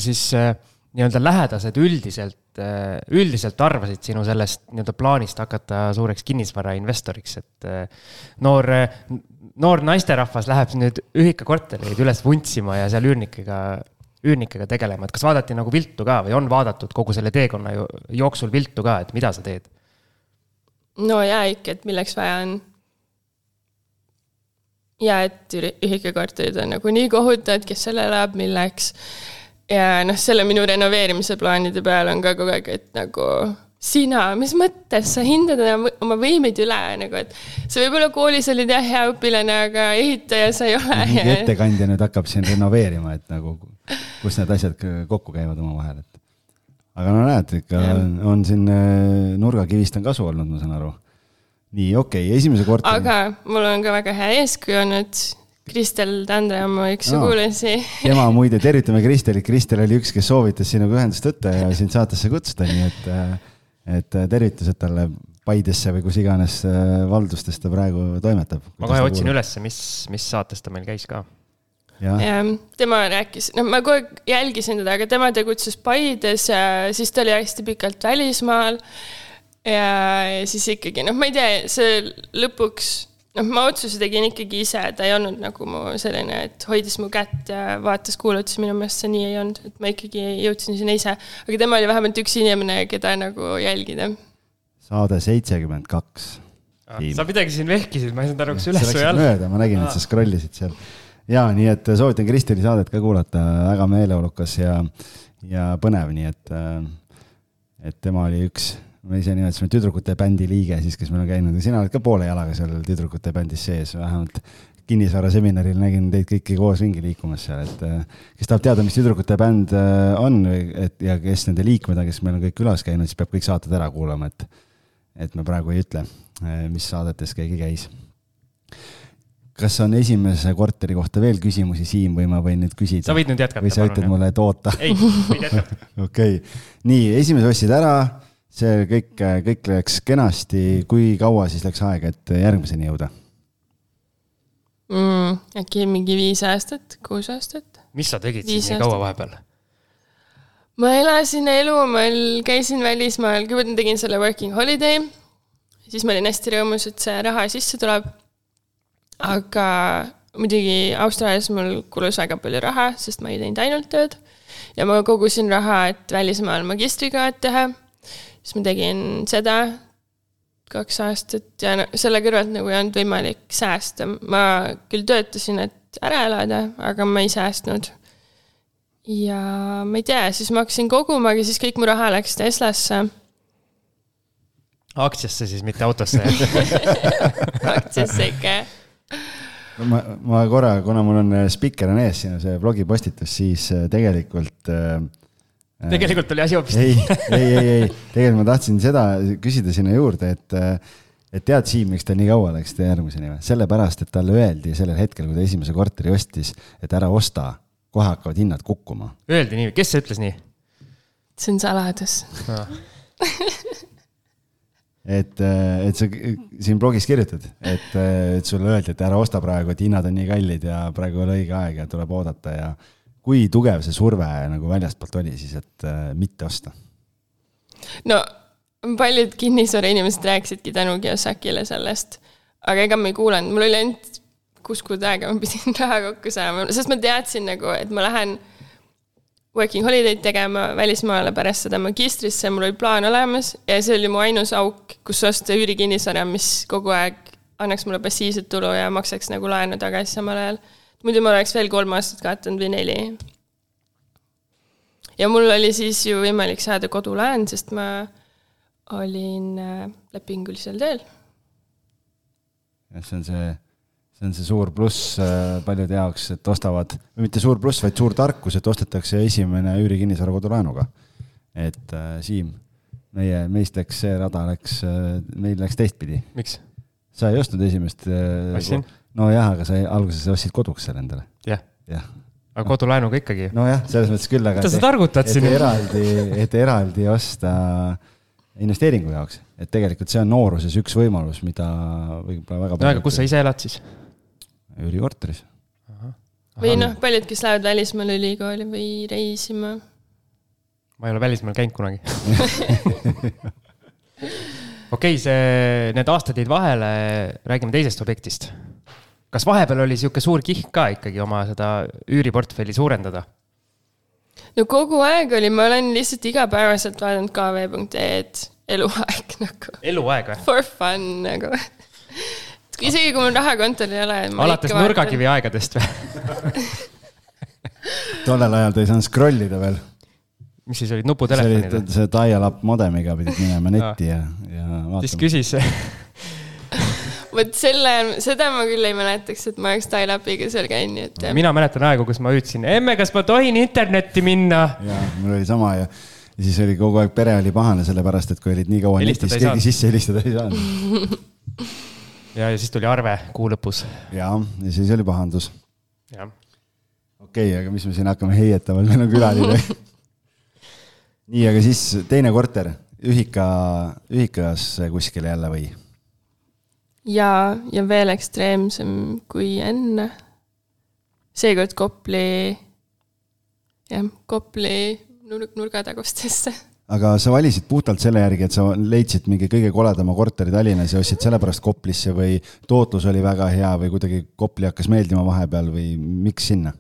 siis eh, nii-öelda lähedased üldiselt, eh, üldiselt arvasid sinu sellest nii-öelda plaanist hakata suureks kinnisvarainvestoriks, et noor noor naisterahvas läheb nüüd ühikakortereid üles vuntsima ja seal üürnikega, üürnikega tegelema, et kas vaadati nagu viltu ka või on vaadatud kogu selle teekonna jooksul viltu ka, et mida sa teed? no jaa ikka, et milleks vaja on. ja et ühikakorterid on nagu nii kohutavad, kes seal elab, milleks. ja noh, selle minu renoveerimise plaanide peal on ka kogu aeg, et nagu sina, mis mõttes, sa hindad oma võimeid üle nagu, et sa võib-olla koolis olid jah, hea õpilane, aga ehitaja sa ei ole. mingi ettekandja nüüd hakkab siin renoveerima, et nagu, kus need asjad kokku käivad omavahel, et. aga no näed, ikka ja. on, siin äh, nurgakivist on kasu olnud, ma saan aru. nii, okei okay,, esimese korteri. aga mul on ka väga hea eeskuju olnud. Kristel Tandre on mu üks sugulasi no,. tema muide, tervitame Kristelit, Kristel oli üks, kes soovitas sinuga ühendust võtta ja sind saatesse kutsuda, nii et äh, et äh, tervitused talle Paidesse või kus iganes äh, valdustes ta praegu toimetab. ma kohe otsin ülesse, mis, mis saates ta meil käis ka. jah ja,, tema rääkis, noh, ma kogu aeg jälgisin teda, aga tema tegutses Paides ja siis ta oli hästi pikalt välismaal. ja, ja siis ikkagi, noh, ma ei tea, see lõpuks noh, ma otsuse tegin ikkagi ise, ta ei olnud nagu mu selline, et hoidis mu kätt ja vaatas-kuulutas, minu meelest see nii ei olnud, et ma ikkagi jõudsin sinna ise. aga tema oli vähemalt üks inimene, keda nagu jälgida. saade seitsekümmend kaks. sa midagi siin vehkisid, ma ei saanud aru, kas üles või alla. mööda, ma nägin, et sa scroll isid seal. ja nii, et soovitan Kristeli saadet ka kuulata, väga meeleolukas ja, ja põnev, nii et, et tema oli üks, me ise nimetasime tüdrukute bändi liige siis, kes meil on käinud ja sina oled ka poole jalaga seal tüdrukute bändis sees, vähemalt kinnisvara seminaril nägin teid kõiki koos ringi liikumas seal, et kes tahab teada, mis tüdrukute bänd on, et ja kes nende liikmed on, kes meil on kõik külas käinud, siis peab kõik saated ära kuulama, et et me praegu ei ütle, mis saadetes keegi käis. kas on esimese korteri kohta veel küsimusi, Siim, või ma võin nüüd küsida? sa võid nüüd jätkata. või sa ütled mulle, et oota? ei, võid jätkata. okei okay., nii, esimese ostsid ära, see kõik, kõik läks kenasti, kui kaua siis läks aega, et järgmiseni jõuda? mm,? äkki mingi viis aastat, kuus aastat. mis sa tegid siis nii kaua vahepeal? ma elasin elu, ma käisin välismaal, kõigepealt ma tegin selle working holiday, siis ma olin hästi rõõmus, et see raha sisse tuleb. aga muidugi Austraalias mul kulus väga palju raha, sest ma ei teinud ainult tööd ja ma kogusin raha, et välismaal magistrikraad teha. Siis ma tegin seda kaks aastat ja no, selle kõrvalt nagu ei olnud võimalik säästa. ma küll töötasin, et ära elada, aga ma ei säästnud. ja ma ei tea, siis ma hakkasin koguma, aga siis kõik mu raha läks Teslasse. aktsiasse siis, mitte autosse aktsiasse ikka, jah ma, ma korra, kuna mul on spikker on ees, siin on see blogipostitus, siis äh, tegelikult äh, tegelikult oli asi hoopis ei, ei, ei, ei, tegelikult ma tahtsin seda küsida sinna juurde, et, et tead, Siim, miks ta nii kaua läks järgmiseni või? sellepärast, et talle öeldi sellel hetkel, kui ta esimese korteri ostis, et ära osta, kohe hakkavad hinnad kukkuma. Öeldi nii, kes see ütles nii? see on saladus et, et sa siin blogis kirjutad, et, et sulle öeldi, et ära osta praegu, et hinnad on nii kallid ja praegu ei ole õige aeg ja tuleb oodata ja kui tugev see surve nagu väljastpoolt oli siis, et äh, mitte osta? no paljud kinnisvarainimesed rääkisidki tänu Kiyosakile sellest, aga ega ma ei kuulanud, mul oli ainult kuus kuud aega, ma pidin raha kokku saama, sest ma teadsin nagu, et ma lähen working holiday'd tegema välismaale pärast seda magistrisse, mul oli plaan olemas ja see oli mu ainus auk, kus osta üürikinnisvara, mis kogu aeg annaks mulle passiivset tulu ja maksaks nagu laenu tagasi samal ajal muidu ma oleks veel kolm aastat kaotanud või neli. ja mul oli siis ju võimalik saada kodulaen, sest ma olin äh, lepingulisel tööl. jah, see on see, see on see suur pluss äh, paljude jaoks, et ostavad, või mitte suur pluss, vaid suur tarkus, et ostetakse esimene üürikinnisvara kodulaenuga. et äh, Siim, meie, meist läks see rada läks, meil läks teistpidi. miks? sa ei ostnud esimest. ostsin nojah, aga sa alguses ostsid koduks selle endale. jah jah. aga kodulaenuga ikkagi. nojah, selles mõttes küll, aga. mida sa targutad siin? eraldi, et eraldi osta investeeringu jaoks, et tegelikult see on nooruses üks võimalus, mida võib-olla väga. no aga kus sa ise elad siis? üürikorteris. või noh, paljud, kes lähevad välismaale ülikooli või reisima. ma ei ole välismaal käinud kunagi okei okay,, see, need aastad jäid vahele, räägime teisest objektist kas vahepeal oli sihuke suur kihk ka ikkagi oma seda üüriportfelli suurendada? no kogu aeg oli, ma olen lihtsalt igapäevaselt vaadanud kv.ee-d, eluaeg nagu. eluaeg või? For fun nagu isegi kui mul raha kontol ei ole. alates nurgakivi aegadest või tollel ajal ta ei saanud scroll ida veel. mis siis olid nuputelefonid? see dial-up modemiga pidid minema netti ja, ja vaatama. siis küsis vot selle, seda ma küll ei mäletaks, et ma oleks dial-up'iga seal käinud, nii et. mina mäletan aegu, kus ma hüüdsin, emme, kas ma tohin internetti minna? ja, mul oli sama ja, ja siis oli kogu aeg, pere oli pahane sellepärast, et kui olid nii kaua netis, keegi sisse helistada ei saanud ja, ja siis tuli arve kuu lõpus. ja, ja siis oli pahandus. jah. okei okay,, aga mis me siin hakkame heietama, meil on külaline nii, aga siis teine korter, ühika, ühikas kuskil jälle või? Ja, ja veel ekstreemsem kui enne. seekord Kopli, jah, Kopli nurg, nurgatagustesse. aga sa valisid puhtalt selle järgi, et sa leidsid mingi kõige koledama korteri Tallinnas ja ostsid sellepärast Koplisse või tootlus oli väga hea või kuidagi Kopli hakkas meeldima vahepeal või miks sinna?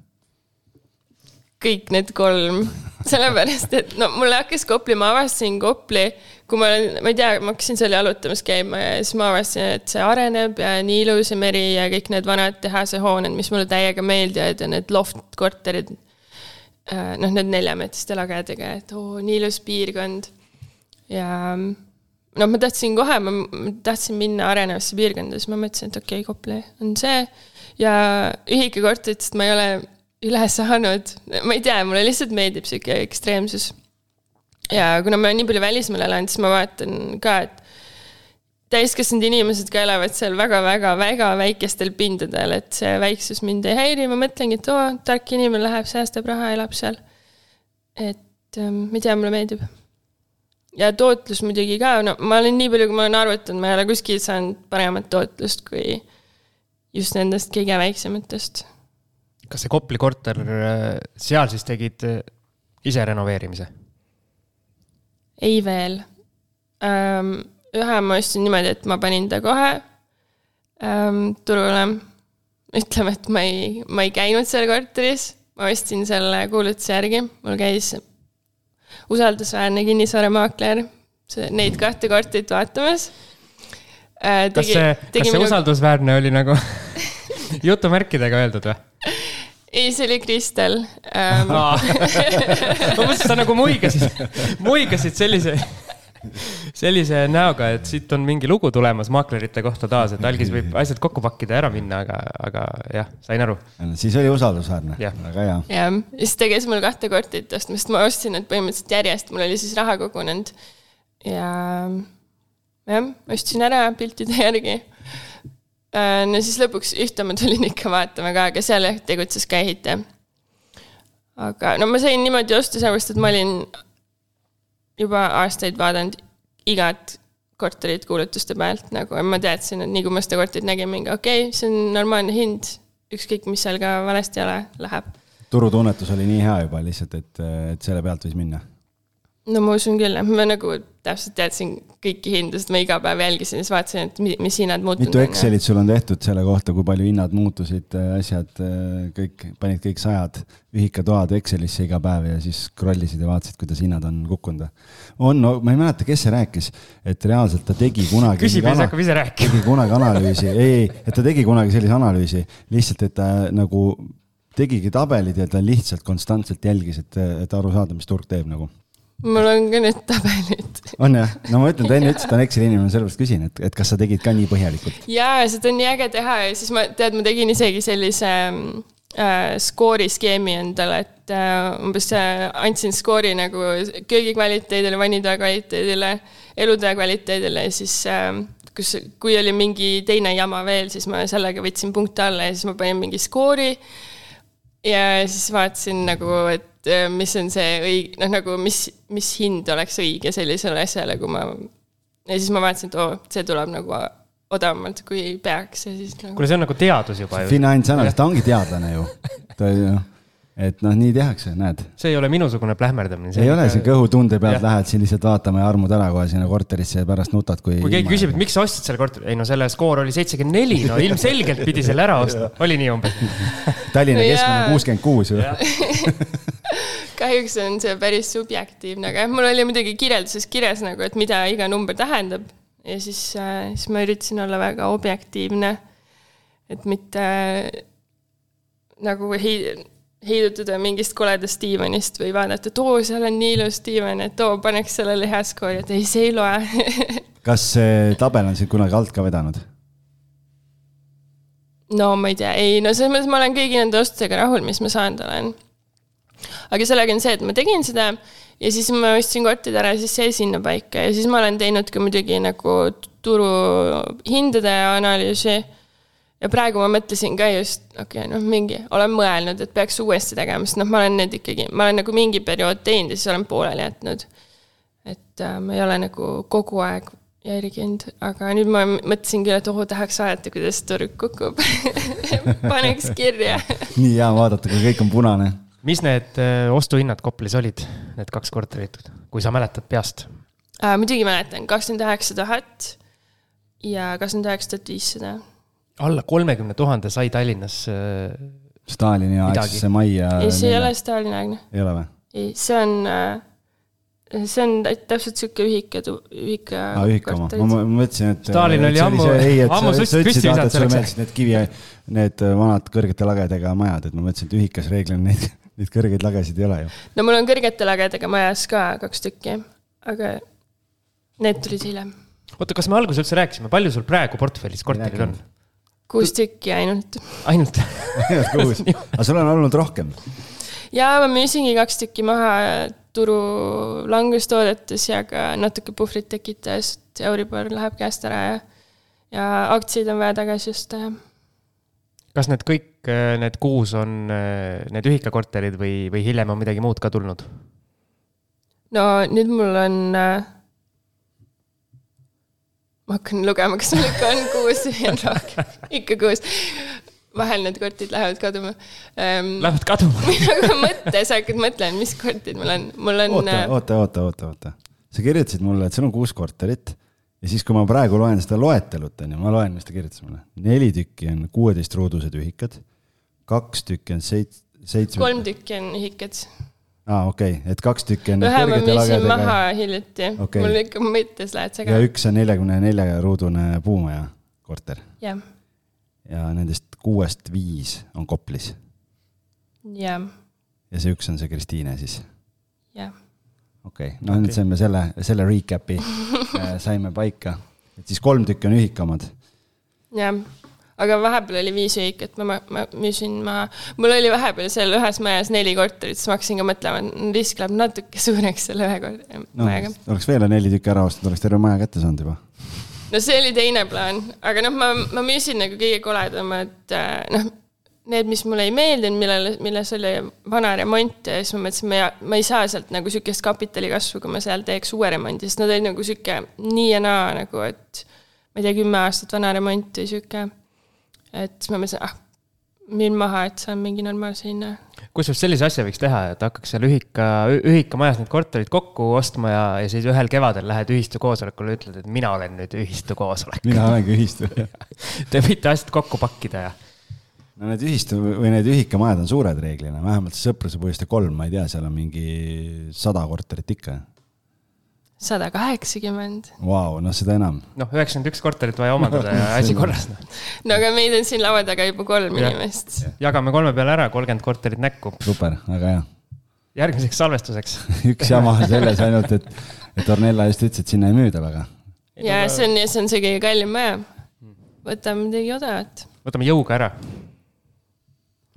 Kõik need kolm, sellepärast et no mulle hakkas Kopli, ma avastasin Kopli, kui ma olen, ma ei tea, ma hakkasin seal jalutamas käima ja siis ma avastasin, et see areneb ja nii ilus ja meri ja kõik need vanad tehasehooned, mis mulle täiega meeldivad ja need loft-korterid. noh, need neljameetriste lagedega, et oo, nii ilus piirkond. ja no ma tahtsin kohe, ma tahtsin minna arenevasse piirkonda, siis ma mõtlesin, et okei okay,, Kopli on see. ja ühikakorteritest ma ei ole üle saanud, ma ei tea, mulle lihtsalt meeldib sihuke ekstreemsus. ja kuna ma nii palju välismaal elanud, siis ma vaatan ka, et täiskasvanud inimesed ka elavad seal väga-väga-väga väikestel pindadel, et see väiksus mind ei häiri, ma mõtlengi, et oo, tark inimene läheb, säästab raha, elab seal. et ma ei tea, mulle meeldib ja tootlus muidugi ka, no ma olen nii palju, kui ma olen arvutanud, ma ei ole kuskilt saanud paremat tootlust kui just nendest kõige väiksematest. Kas see Kopli korter, seal siis tegid äh, ise renoveerimise? ei veel ühe ma ostsin niimoodi, et ma panin ta kohe turule. ütleme, et ma ei, ma ei käinud seal korteris, ma ostsin selle kuulutuse järgi, mul käis usaldusväärne kinnisvaramaakler neid kahte korterit vaatamas äh,. kas see, kas see usaldusväärne oli nagu jutumärkidega öeldud või? ei, see oli Kristel ähm. ma mõtlesin, sa nagu muigasid, muigasid sellise, sellise näoga, et siit on mingi lugu tulemas maaklerite kohta taas, et algis võib asjad kokku pakkida ja ära minna, aga, aga jah, sain aru. siis oli usaldusväärne väga hea. jah, ja siis ta käis mul kahte korterit ostmas, ma ostsin need põhimõtteliselt järjest, mul oli siis raha kogunenud. ja jah, ostsin ära piltide järgi. No siis lõpuks ühte ma tulin ikka vaatama ka, aga seal jah tegutses ka ehitaja. aga no ma sain niimoodi osta sellepärast, et ma olin juba aastaid vaadanud igat korterit kuulutuste pealt nagu ja ma teadsin, et nii kui ma seda korterit nägin, mingi okei okay,, see on normaalne hind, ükskõik, mis seal ka valesti ei ole, läheb turutunnetus oli nii hea juba lihtsalt, et, et selle pealt võis minna. No ma usun küll, et ma nagu täpselt teadsin kõiki hindu, sest ma iga päev jälgisin, siis vaatasin, et mi- mis hinnad muutunud mitu Excelit sul on tehtud selle kohta, kui palju hinnad muutusid, asjad, kõik, panid kõik sajad ühikatoad Excelisse iga päev ja siis scroll isid ja vaatasid, kuidas hinnad on kukkunud. on no,, ma ei mäleta, kes see rääkis, et reaalselt ta tegi kunagi. küsib ja siis hakkab ise rääkima. tegi kunagi analüüsi, ei, ei, et ta tegi kunagi sellise analüüsi, lihtsalt, et ta nagu tegigi tabelid ja ta lihtsalt konstantselt jälgis, et, et aru saada, mis turg teeb nagu. Mul on ka need tabelid. on jah, no ma ütlen, ta enne ütles, et ta on Exceli inimene, sellepärast küsin, et, et kas sa tegid ka nii põhjalikult? jaa, seda on nii äge teha ja siis ma, tead, ma tegin isegi sellise äh, skooriskeemi endale, et äh, umbes äh, andsin skoori nagu köögi kvaliteedile, vannitoa kvaliteedile, elutoa kvaliteedile ja siis äh, kus, kui oli mingi teine jama veel, siis ma sellega võtsin punkte alla ja siis ma panin mingi skoori. ja siis vaatasin nagu, et äh, mis on see õige, noh nagu mis, mis hind oleks õige sellisele asjale, kui ma. ja siis ma vaatasin, et oo, see tuleb nagu odavamalt, kui peaks ja siis nagu. kuule, see on nagu teadus juba ju. finantsanalüüs, ta ongi teadlane ju. ta ju, et noh, nii tehakse, näed. see ei ole minusugune plähmerdamine. ei ole siin kõhutunde pealt Jah. lähed siin lihtsalt vaatama ja armud ära kohe sinna korterisse ja pärast nutad, kui. kui keegi küsib, et miks sa ostsid selle korteri, ei no selle skoor oli seitsekümmend neli, no ilmselgelt pidi selle ära ostma, oli nii umbes. Tallinna keskmine on kuuskümmend kuus ju. kahjuks on see päris subjektiivne, aga jah, mul oli muidugi kirjelduses kirjas nagu, et mida iga number tähendab. ja siis äh,, siis ma üritasin olla väga objektiivne. et mitte äh, nagu hei-, heidutuda mingist koledast diivanist või vaadata, et oo, seal on nii ilus diivan, et oo, paneks sellele hea skoori, et ei, see ei loe kas see tabel on sind kunagi alt ka vedanud? no ma ei tea, ei no selles mõttes ma olen kõigi nende ostudega rahul, mis ma saanud olen. aga sellega on see, et ma tegin seda ja siis ma ostsin korterid ära, siis jäi sinna paika ja siis ma olen teinud ka muidugi nagu turuhindade analüüsi. Ja praegu ma mõtlesin ka just, okei okay,, noh, mingi, olen mõelnud, et peaks uuesti tegema, sest noh, ma olen need ikkagi, ma olen nagu mingi periood teinud ja siis olen pooleli jätnud. et äh, ma ei ole nagu kogu aeg järginud, aga nüüd ma mõtlesin küll, et oo, tahaks vaadata, kuidas turg kukub. paneks kirja. nii hea vaadata, kui kõik on punane. mis need äh, ostuhinnad Koplis olid, need kaks korterit, kui sa mäletad peast? Äh, muidugi mäletan, kakskümmend üheksa tuhat ja kakskümmend üheksa tuhat viissada. Alla kolmekümne tuhande sai Tallinnas äh, Stalini aegsesse majja. ei, see ei ole Stalini aegne. ei ole või? ei, see on, äh, see on täpselt sihuke ühika, ühika. aa, ühika oma, ma mõtlesin, et. Stalin oli ammu, ammu sust püsti visanud selleks. Need kivi, need vanad kõrgete lagedega majad, et ma mõtlesin, et ühikas reeglina neid, neid kõrgeid lagesid ei ole ju. no mul on kõrgete lagedega majas ka kaks tükki, aga need tulid hiljem. oota, kas me alguses üldse rääkisime, palju sul praegu portfellis korterid on? Kuus tükki ainult. ainult kuus, aga sul on olnud rohkem? ja ma müüsingi kaks tükki maha turu langustoodetes ja ka natuke puhvrit tekitades, et Euribor läheb käest ära ja, ja aktsiaid on vaja tagasi osta ja. kas need kõik, need kuus on need ühikakorterid või, või hiljem on midagi muud ka tulnud? no nüüd mul on äh, ma hakkan lugema, kas mul ikka on kuus või on rohkem, ikka kuus. vahel need kortid lähevad kaduma ähm,. Lähevad kaduma nagu mõttes hakkad mõtlema, mis kortid mul on, mul on. oota, äh, oota, oota, oota, oota. sa kirjutasid mulle, et sul on kuus korterit ja siis, kui ma praegu loen seda loetelut, on ju, ma loen, mis ta kirjutas mulle. neli tükki on kuueteistruudused ühikad, kaks tükki on seit-, seitsme. kolm tükki on ühikad aa ah,, okei okay., et kaks tükki on. ühe ma müüsin maha hiljuti okay., mul ikka mõttes lähed segama. ja üks on neljakümne nelja ruudune puumaja korter. jah. ja nendest kuuest viis on Koplis. jah. ja see üks on see Kristiine siis? jah. okei okay., no okay. nüüd saime selle, selle recap'i äh, saime paika, et siis kolm tükki on ühikamad. jah aga vahepeal oli viis ühikat, ma, ma müüsin maha. mul oli vahepeal seal ühes majas neli korterit, siis ma hakkasin ka mõtlema, et risk läheb natuke suureks selle ühe korteri no, majaga. oleks veel neli tükki ära ostnud, oleks terve maja kätte saanud juba. no see oli teine plaan, aga noh, ma, ma müüsin nagu kõige koledamad, äh, noh, need, mis mulle ei meeldinud, millele, milles oli vana remont ja siis ma mõtlesin, ma ei, ma ei saa sealt nagu sihukest kapitali kasvu, kui ma seal teeks uue remondi, sest nad olid nagu sihuke nii ja naa nagu, et ma ei tea, kümme aastat vana remont või sihuke et siis ma mõtlesin, ah, müün maha, et saan mingi normaalse hinna. kusjuures sellise asja võiks teha, et hakkaks seal ühika, ühikamajas need korterid kokku ostma ja, ja siis ühel kevadel lähed ühistu koosolekule, ütled, et mina olen nüüd ühistu koosolek. mina olengi ühistu Te võite asjad kokku pakkida ja no need ühistu või need ühikamajad on suured reeglina, vähemalt see Sõpruse puiestee kolm, ma ei tea, seal on mingi sada korterit ikka sada kaheksakümmend. Vau, noh, seda enam. noh, üheksakümmend üks korterit vaja omandada ja asi korras. no aga meid on siin laua taga juba kolm ja. inimest. jagame kolme peale ära, kolmkümmend korterit näkku. super, väga hea. järgmiseks salvestuseks üks jama on selles ainult, et, et Ornella just ütles, et sinna ei müüda väga. ja see on, see on see kõige kallim maja. võtame midagi odavat. võtame jõuga ära.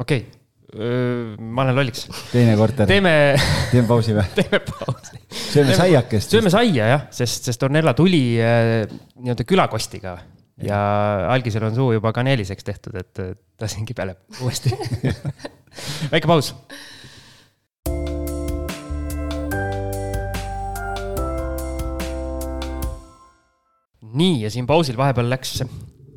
okei okay ma olen lolliks. teine korter. teeme. teeme pausi või? teeme pausi. sööme saiakest. sööme saia jah, sest, sest Ornella tuli äh, nii-öelda külakostiga ja algisel on suu juba kaneeliseks tehtud, et ta siin kibeleb uuesti väike paus. nii, ja siin pausil vahepeal läks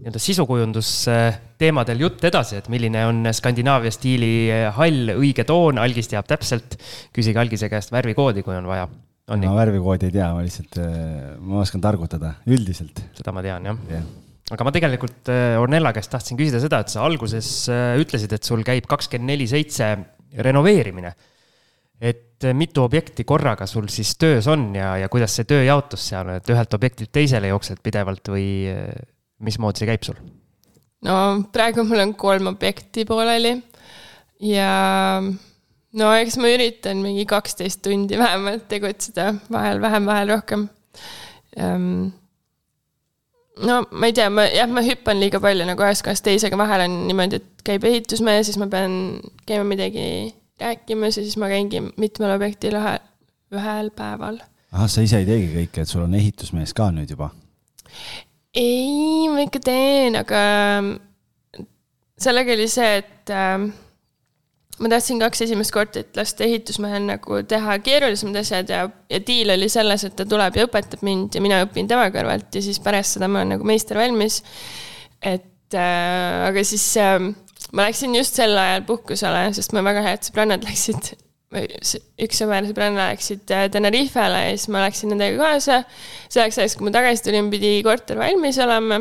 nii-öelda sisukujundusteemadel jutt edasi, et milline on Skandinaavia stiili hall õige toon, algis teab täpselt. küsige algise käest värvikoodi, kui on vaja. ma värvikoodi ei tea, ma lihtsalt, äh, ma oskan targutada üldiselt. seda ma tean jah yeah. aga ma tegelikult äh, Ornella käest tahtsin küsida seda, et sa alguses äh, ütlesid, et sul käib kakskümmend neli seitse renoveerimine. et mitu objekti korraga sul siis töös on ja, ja kuidas see tööjaotus seal, et ühelt objektilt teisele jooksed pidevalt või mismoodi see käib sul? no praegu mul on kolm objekti pooleli ja no eks ma üritan mingi kaksteist tundi vähemalt tegutseda, vahel vähem, vahel rohkem. Ehm, no ma ei tea, ma jah, ma hüppan liiga palju nagu ühest kohast teise, aga vahel on niimoodi, et käib ehitusmees, siis ma pean käima midagi rääkimas ja siis ma käingi mitmel objektil ühe, ühel päeval. ahah, sa ise ei teegi kõike, et sul on ehitusmees ka nüüd juba? Ei, ma ikka teen, aga sellega oli see, et äh, ma tahtsin kaks esimest korterit lasta ehitusmehel nagu teha keerulisemad asjad ja, ja diil oli selles, et ta tuleb ja õpetab mind ja mina õpin tema kõrvalt ja siis pärast seda ma olen nagu meister valmis. et äh, aga siis äh, ma läksin just sel ajal puhkusele, sest mu väga head sõbrannad läksid üks sõber, sõbranna läksid äh, Tenerifele ja siis ma läksin nendega kaasa. selleks ajaks, kui ma tagasi tulin, pidi korter valmis olema.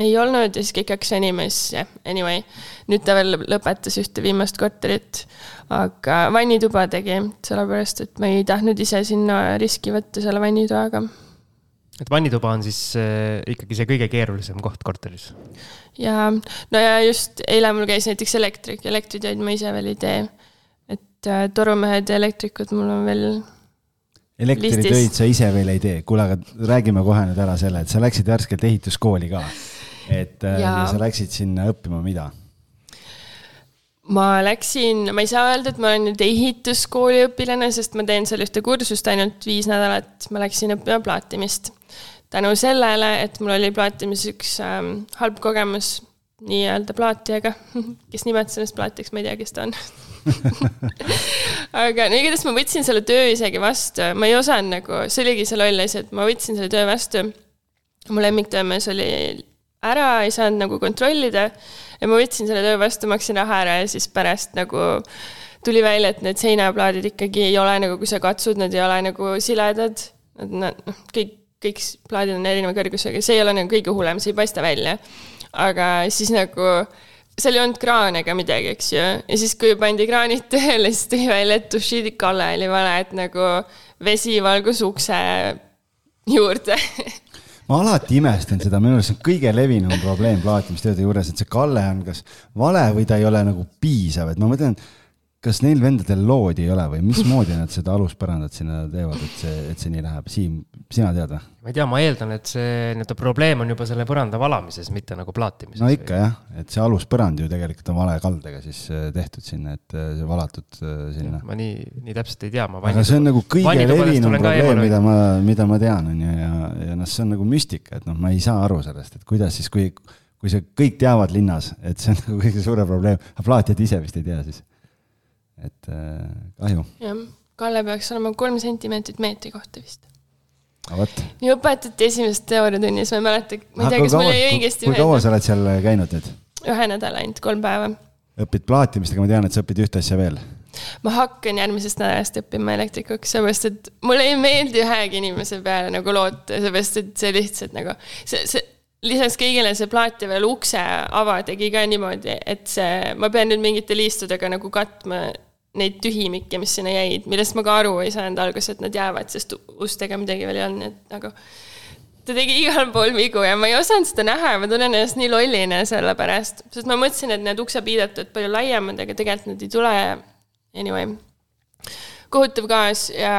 ei olnud ja siis kõik hakkas animesse, anyway. nüüd ta veel lõpetas ühte viimast korterit, aga vannituba tegi, sellepärast et ma ei tahtnud ise sinna riski võtta selle vannitoaga. et vannituba on siis äh, ikkagi see kõige keerulisem koht korteris? ja, no ja just eile mul käis näiteks elektrik, elektritöid ma ise veel ei tee. Et äh, torumehed ja elektrikud mul on veel elektritöid sa ise veel ei tee, kuule, aga räägime kohe nüüd ära selle, et sa läksid värskelt ehituskooli ka et äh, ja. sa läksid sinna õppima mida? ma läksin, ma ei saa öelda, et ma olen nüüd ehituskooli õpilane, sest ma teen seal ühte kursust ainult viis nädalat, ma läksin õppima plaatimist. tänu sellele, et mul oli plaatimis üks ähm, halb kogemus nii-öelda plaatijaga, kes nimetas ennast plaatijaks, ma ei tea, kes ta on aga no igatahes ma võtsin selle töö isegi vastu, ma ei osanud nagu, see oligi see loll asi, et ma võtsin selle töö vastu. mu lemmiktöömees oli ära, ei saanud nagu kontrollida. ja ma võtsin selle töö vastu, maksin raha ära ja siis pärast nagu tuli välja, et need seinaplaadid ikkagi ei ole nagu, kui sa katsud, nad ei ole nagu siledad. Nad, noh, kõik, kõik plaadid on erineva kõrgusega, see ei ole nagu kõige hullem, see ei paista välja. Aga siis nagu seal ei olnud kraane ega midagi, eks ju. ja siis, kui pandi kraanid tööle, siis tuli välja, et dušiidi kalle oli vale, et nagu vesi valgus ukse juurde. Ma alati imestan seda, minu arust see on kõige levinum probleem plaatimistööde juures, et see kalle on kas vale või ta ei ole nagu piisav, et ma mõtlen, kas neil vendadel loodi ei ole või mismoodi nad seda aluspõrandat sinna teevad, et see, et see nii läheb? Siim, sina tead või? ma ei tea, ma eeldan, et see nii-öelda probleem on juba selle põranda valamises, mitte nagu plaatimises. no ikka jah, et see aluspõrand ju tegelikult on vale kaldega siis äh, tehtud sinna, et äh, see valatud äh, sinna. ma nii, nii täpselt ei tea, ma. aga see on nagu kõige levinum probleem, mida ma, mida ma tean, on ju, ja, ja noh, see on nagu müstika, et noh, ma ei saa aru sellest, et kuidas siis, kui, kui see kõik teavad linnas, et see on nagu kõige suurem probleem, aga plaatijad ise vist ei tea siis et äh, kahju. jah, Kalle peaks olema kolm sentimeetrit meetri kohta vist. nii õpetati esimeses teooriatunnis, ma ei mäleta, ma ei tea, kas mul jäi õigesti meelde. kui kaua sa oled seal käinud nüüd? ühe nädala ainult, kolm päeva. õpid plaatimist, aga ma tean, et sa õpid ühte asja veel. ma hakkan järgmisest nädalast õppima elektrikuks, seepärast et mulle ei meeldi ühegi inimese peale nagu loota, seepärast et see lihtsalt nagu, see, see lisaks kõigile see plaat ja veel ukse ava tegi ka niimoodi, et see, ma pean nüüd mingite liistudega nagu katma neid tühimikke, mis sinna jäid, millest ma ka aru ei saanud alguses, et nad jäävad, sest ustega midagi veel ei olnud, et nagu ta tegi igal pool vigu ja ma ei osanud seda näha ja ma tunnen ennast nii lollina selle pärast, sest ma mõtlesin, et need uksepiidetud palju laiemad, aga tegelikult nad ei tule. Anyway, kohutav gaas ja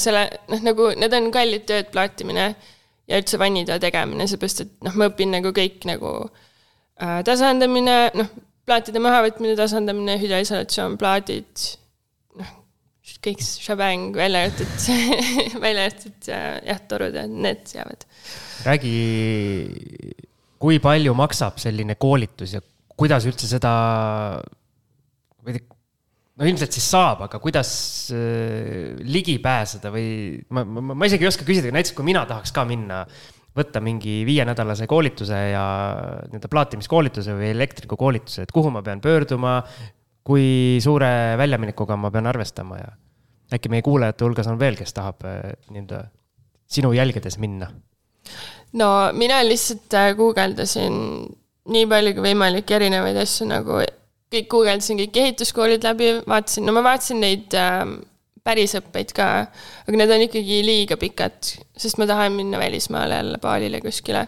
selle, noh, nagu need on kallid tööd, plaatimine ja üldse vannitoa tegemine, seepärast et noh, ma õpin nagu kõik nagu äh, tasandamine, noh, plaatide mahavõtmine, tasandamine, hüdroisolatsioon, plaadid kõik šabäng, välja arvatud välja arvatud jah, torud ja need jäävad. räägi, kui palju maksab selline koolitus ja kuidas üldse seda, ma ei tea, no ilmselt siis saab, aga kuidas äh, ligi pääseda või ma, ma, ma isegi ei oska küsida, näiteks kui mina tahaks ka minna, võtta mingi viienädalase koolituse ja nii-öelda plaatimiskoolituse või elektrikukoolituse, et kuhu ma pean pöörduma, kui suure väljaminekuga ma pean arvestama ja äkki meie kuulajate hulgas on veel, kes tahab äh, nii-öelda sinu jälgedes minna? no mina lihtsalt äh, guugeldasin nii palju kui võimalik erinevaid asju nagu kõik guugeldasin kõik ehituskoolid läbi, vaatasin, no ma vaatasin neid äh, päris õppeid ka, aga need on ikkagi liiga pikad, sest ma tahan minna välismaale jälle baalile kuskile.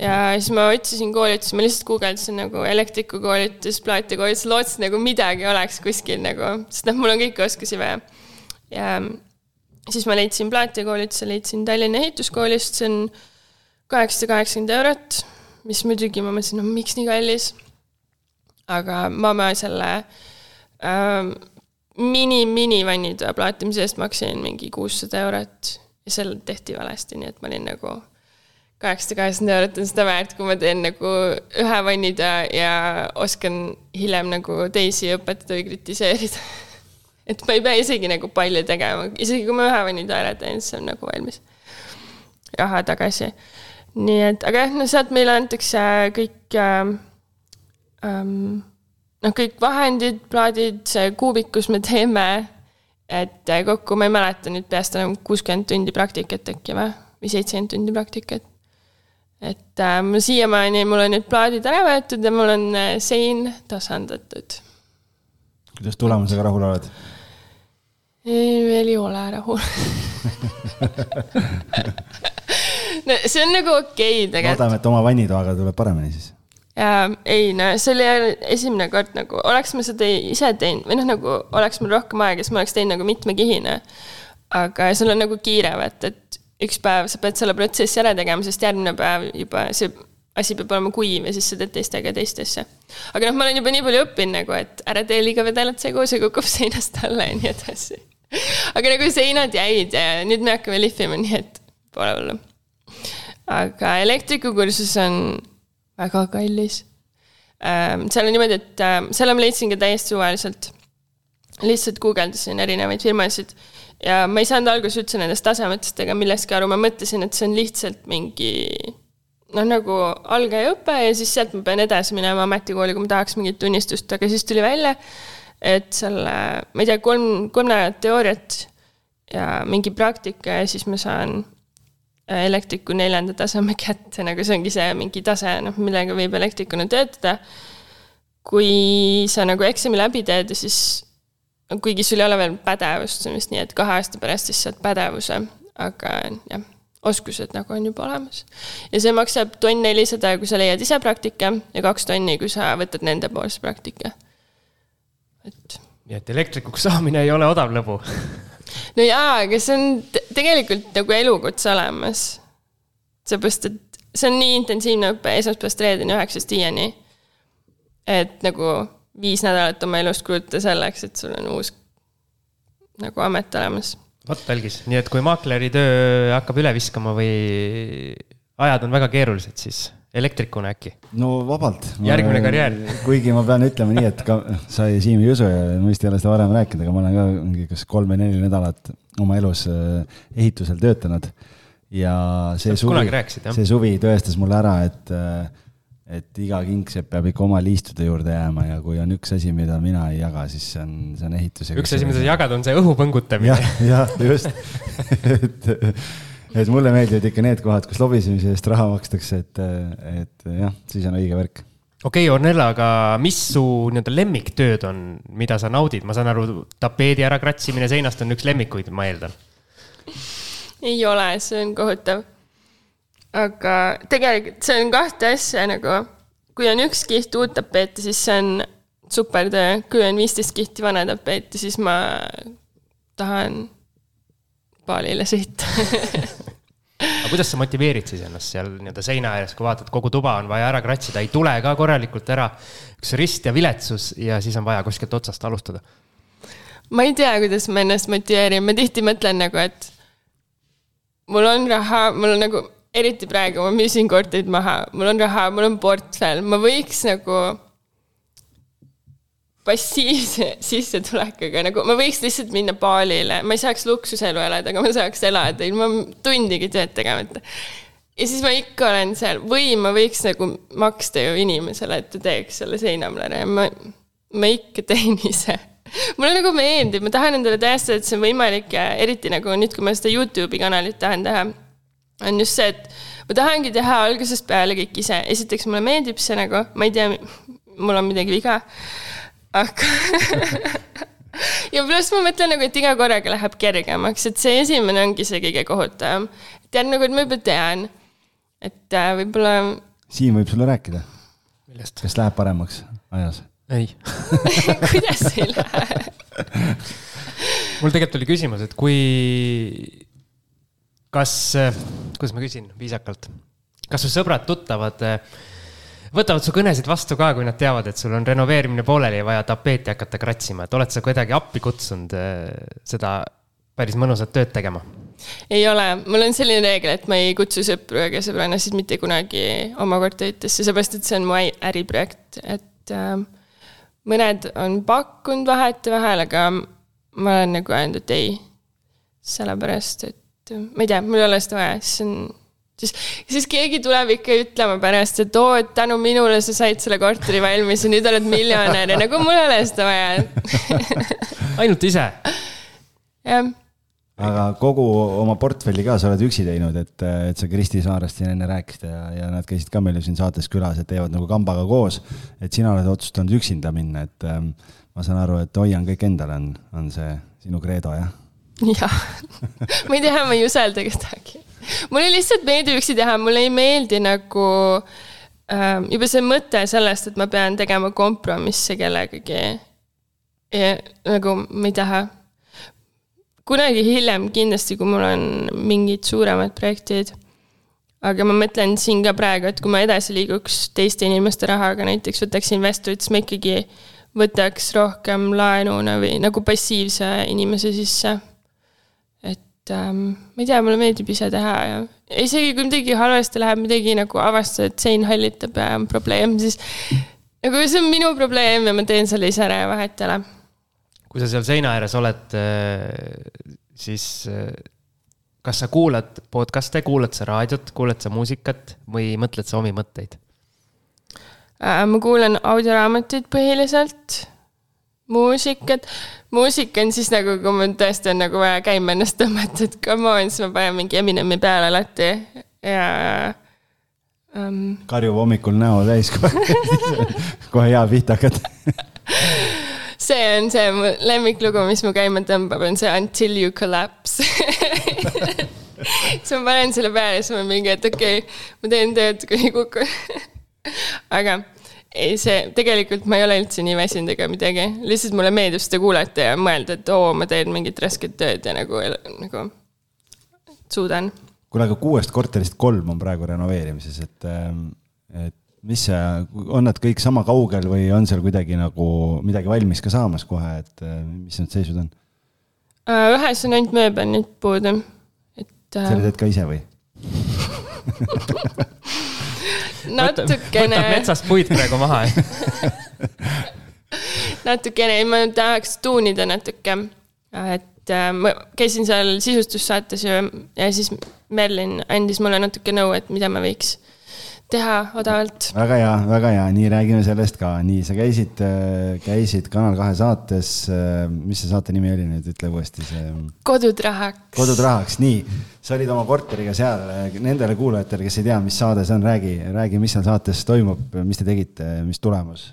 Ja siis ma otsisin koolitusi, ma lihtsalt guugeldasin nagu elektrikukoolitus, plaatikoolitus, lootsin nagu midagi oleks kuskil nagu, sest noh, mul on kõiki oskusi vaja ja siis ma leidsin plaatikoolituse, leidsin Tallinna ehituskoolist, see on kaheksasada kaheksakümmend eurot, mis muidugi ma mõtlesin, no miks nii kallis. aga ma, ma selle ähm, mini, mini-vannitoa plaatimise eest maksin mingi kuussada eurot ja seal tehti valesti, nii et ma olin nagu kaheksasada kaheksakümmend eurot on seda väärt, kui ma teen nagu ühe vannitoa ja oskan hiljem nagu teisi õpetada või kritiseerida et ma ei pea isegi nagu palju tegema, isegi kui ma ühe vanni ära teen, siis on nagu valmis raha tagasi. nii et, aga jah, no sealt meile antakse kõik äh, ähm, noh, kõik vahendid, plaadid, see kuubikus me teeme, et kokku ma ei mäleta nüüd peast enam kuuskümmend tundi praktikat äkki või, või seitsekümmend tundi praktikat. Et äh, mul siiamaani, mul on nüüd plaadid ära võetud ja mul on äh, sein tasandatud. kuidas tulemusega rahul oled? veel ei ole rahul no see on nagu okei okay, tegelikult. loodame, et oma vannitoaga tuleb paremini siis ei no see oli esimene kord nagu, oleks ma seda ise teinud või noh, nagu oleks mul rohkem aega, siis ma oleks teinud nagu mitmekihine. aga sul on nagu kiire, vaata, et üks päev sa pead selle protsessi ära tegema, sest järgmine päev juba see asi peab olema kuiv ja siis sa teed teistega teist asja. aga noh, ma olen juba nii palju õppinud nagu, et ära tee liiga vedelat segu, see kukub seinast alla ja nii edasi. aga nagu seinad jäid ja nüüd me hakkame lihvima, nii et pole hullu. aga elektrikukursus on väga kallis. Ähm, seal on niimoodi, et ähm, selle ma leidsin ka täiesti suvaliselt. lihtsalt guugeldasin erinevaid firmasid ja ma ei saanud alguses üldse nendest tasemetest ega millestki aru, ma mõtlesin, et see on lihtsalt mingi noh, nagu algajaõpe ja siis sealt ma pean edasi minema ametikooli, kui ma tahaks mingit tunnistust, aga siis tuli välja, et selle, ma ei tea, kolm, kolm nädalat teooriat ja mingi praktika ja siis ma saan Äh, elektriku neljanda taseme kätte, nagu see ongi see mingi tase, noh, millega võib elektrikuna töötada. kui sa nagu eksami läbi teed ja siis, kuigi sul ei ole veel pädevust, see on vist nii, et kahe aasta pärast siis saad pädevuse, aga jah, oskused nagu on juba olemas. ja see maksab tonn nelisada, kui sa leiad ise praktika ja kaks tonni, kui sa võtad nendepoolse praktika. et. nii et elektrikuks saamine ei ole odav lõbu no jaa, aga see on tegelikult nagu elukutse olemas. seepärast, et see on nii intensiivne õpe esmaspäevast reedeni üheksast viieni. et nagu viis nädalat oma elust kulutada selleks, et sul on uus nagu amet olemas. vot algis, nii et kui maakleri töö hakkab üle viskama või ajad on väga keerulised, siis elektrikuna äkki? no vabalt. järgmine karjäär. kuigi ma pean ütlema nii, et ka sa Siim ei usu ja ma vist ei ole seda varem rääkinud, aga ma olen ka mingi kas kolm või neli nädalat oma elus äh, ehitusel töötanud. ja see Sa suvi, see suvi tõestas mulle ära, et, äh, et iga kingsepp peab ikka oma liistude juurde jääma ja kui on üks asi, mida mina ei jaga, siis see on, see on ehitus. üks asi, mida sa jagad, on see õhu põngutamine. jah, just et et mulle meeldivad ikka need kohad, kus lobisemise eest raha makstakse, et, et jah, siis on õige värk. okei okay,, Ornella, aga mis su nii-öelda lemmiktööd on, mida sa naudid, ma saan aru, tapeedi ära kratsimine seinast on üks lemmikuid, ma eeldan. ei ole, see on kohutav. Aga tegelikult see on kahte asja nagu, kui on üks kiht uut tapeeti, siis see on super töö, kui on viisteist kihti vana tapeeti, siis ma tahan baalile sõita aga kuidas sa motiveerid siis ennast seal nii-öelda seina ääres, kui vaatad, kogu tuba on vaja ära kratsida, ei tule ka korralikult ära. üks rist ja viletsus ja siis on vaja kuskilt otsast alustada. ma ei tea, kuidas ma ennast motiveerin, ma tihti mõtlen nagu, et mul on raha, mul on nagu, eriti praegu ma müüsin korterid maha, mul on raha, mul on portfell, ma võiks nagu passiivse sissetulekuga, nagu ma võiks lihtsalt minna baalile, ma ei saaks luksuselu elada, aga ma saaks elada ilma tundigi tööd tegemata. ja siis ma ikka olen seal. Või ma võiks nagu maksta ju inimesele, et ta teeks selle seinamlane. Ma, ma ikka teen ise. Mulle nagu meeldib, ma tahan endale tõestada, et see on võimalik ja eriti nagu nüüd, kui ma seda Youtube'i kanalit tahan teha, on just see, et ma tahangi teha algusest peale kõik ise. esiteks mulle meeldib see nagu, ma ei tea, mul on midagi viga aga ja pluss ma mõtlen nagu, et iga korraga läheb kergemaks, et see esimene ongi see kõige kohutavam. tean nagu, et ma juba tean, et äh, võib-olla. Siim võib sulle rääkida. kas läheb paremaks ajas? ei kuidas ei lähe mul tegelikult oli küsimus, et kui, kas, kuidas ma küsin viisakalt, kas su sõbrad-tuttavad äh, võtavad su kõnesid vastu ka, kui nad teavad, et sul on renoveerimine pooleli ja vaja tapeeti hakata kratsima, et oled sa kuidagi appi kutsunud äh, seda päris mõnusat tööd tegema? ei ole, mul on selline reegel, et ma ei kutsu sõpru ega sõbrannasid mitte kunagi oma korteritesse, seepärast et see on mu äriprojekt, et äh, mõned on pakkunud vahetevahel, aga ma olen nagu öelnud, et ei. sellepärast, et ma ei tea, mul ei ole seda vaja, siis on siis, siis keegi tuleb ikka ütlema pärast, et oo, et tänu minule sa said selle korteri valmis ja nüüd oled miljonär ja nagu mul ei ole seda vaja ainult ise? jah. aga kogu oma portfelli ka sa oled üksi teinud, et, et sa Kristi Saarest siin enne rääkisid ja, ja nad käisid ka meil ju siin saates külas, et teevad nagu kambaga koos. et sina oled otsustanud üksinda minna, et ähm, ma saan aru, et hoian kõik endale on, on see sinu kreedo, jah? Jah ma ei tea, ma ei usalda kedagi. mulle lihtsalt meeldib üksi teha, mulle ei meeldi nagu ähm, juba see mõte sellest, et ma pean tegema kompromisse kellegagi. nagu ma ei taha. kunagi hiljem kindlasti, kui mul on mingid suuremad projektid. aga ma mõtlen siin ka praegu, et kui ma edasi liiguks teiste inimeste rahaga, näiteks võtaks investorit, siis ma ikkagi võtaks rohkem laenuna või nagu passiivse inimese sisse et ähm, ma ei tea, mulle meeldib ise teha ja isegi kui midagi halvasti läheb, midagi nagu avastad, et sein hallitab ja on probleem, siis nagu see on minu probleem ja ma teen selle ise ära ja vahet ei ole. kui sa seal seina ääres oled, äh, siis äh, kas sa kuulad podcast'e, kuulad sa raadiot, kuulad sa muusikat või mõtled sa omi mõtteid? Äh, ma kuulan audioraamatuid põhiliselt muusikat, muusika on siis nagu, kui mul tõesti on nagu vaja käima ennast tõmmata, et come on, siis ma panen mingi Eminemi peale alati. Ja um.... karjub hommikul näo täis kohe. Kohe hea pihta hakata see on see mu lemmiklugu, mis mu käima tõmbab, on see Until you collapse. Siis ma panen selle peale siis ma mingi, et okei okay,, ma teen tööd, kuni kukun aga ei, see tegelikult ma ei ole üldse nii väsinud ega midagi, lihtsalt mulle meeldib seda kuulata ja mõelda, et oo, ma teen mingit rasket tööd ja nagu, nagu suudan. kuule, aga kuuest korterist kolm on praegu renoveerimises, et, ähm, et mis see, on nad kõik sama kaugel või on seal kuidagi nagu midagi valmis ka saamas kohe, et äh, mis need seisud on? Äh, ühes on ainult mööbel nüüd puudu, et. selle teed ka ise või natukene. võtab metsast puid praegu maha natukene, ma tahaks tuunida natuke. et äh, ma käisin seal sisustussaates ju ja siis Merlin andis mulle natuke nõu, et mida ma võiks teha odavalt. väga hea, väga hea, nii räägime sellest ka, nii sa käisid, äh, käisid Kanal kahe saates, äh, mis see saate nimi oli nüüd, ütle uuesti see. kodud rahaks. kodud rahaks, nii, sa olid oma korteriga seal, nendele kuulajatele, kes ei tea, mis saade see on, räägi, räägi, mis seal saates toimub, mis te tegite, mis tulemus?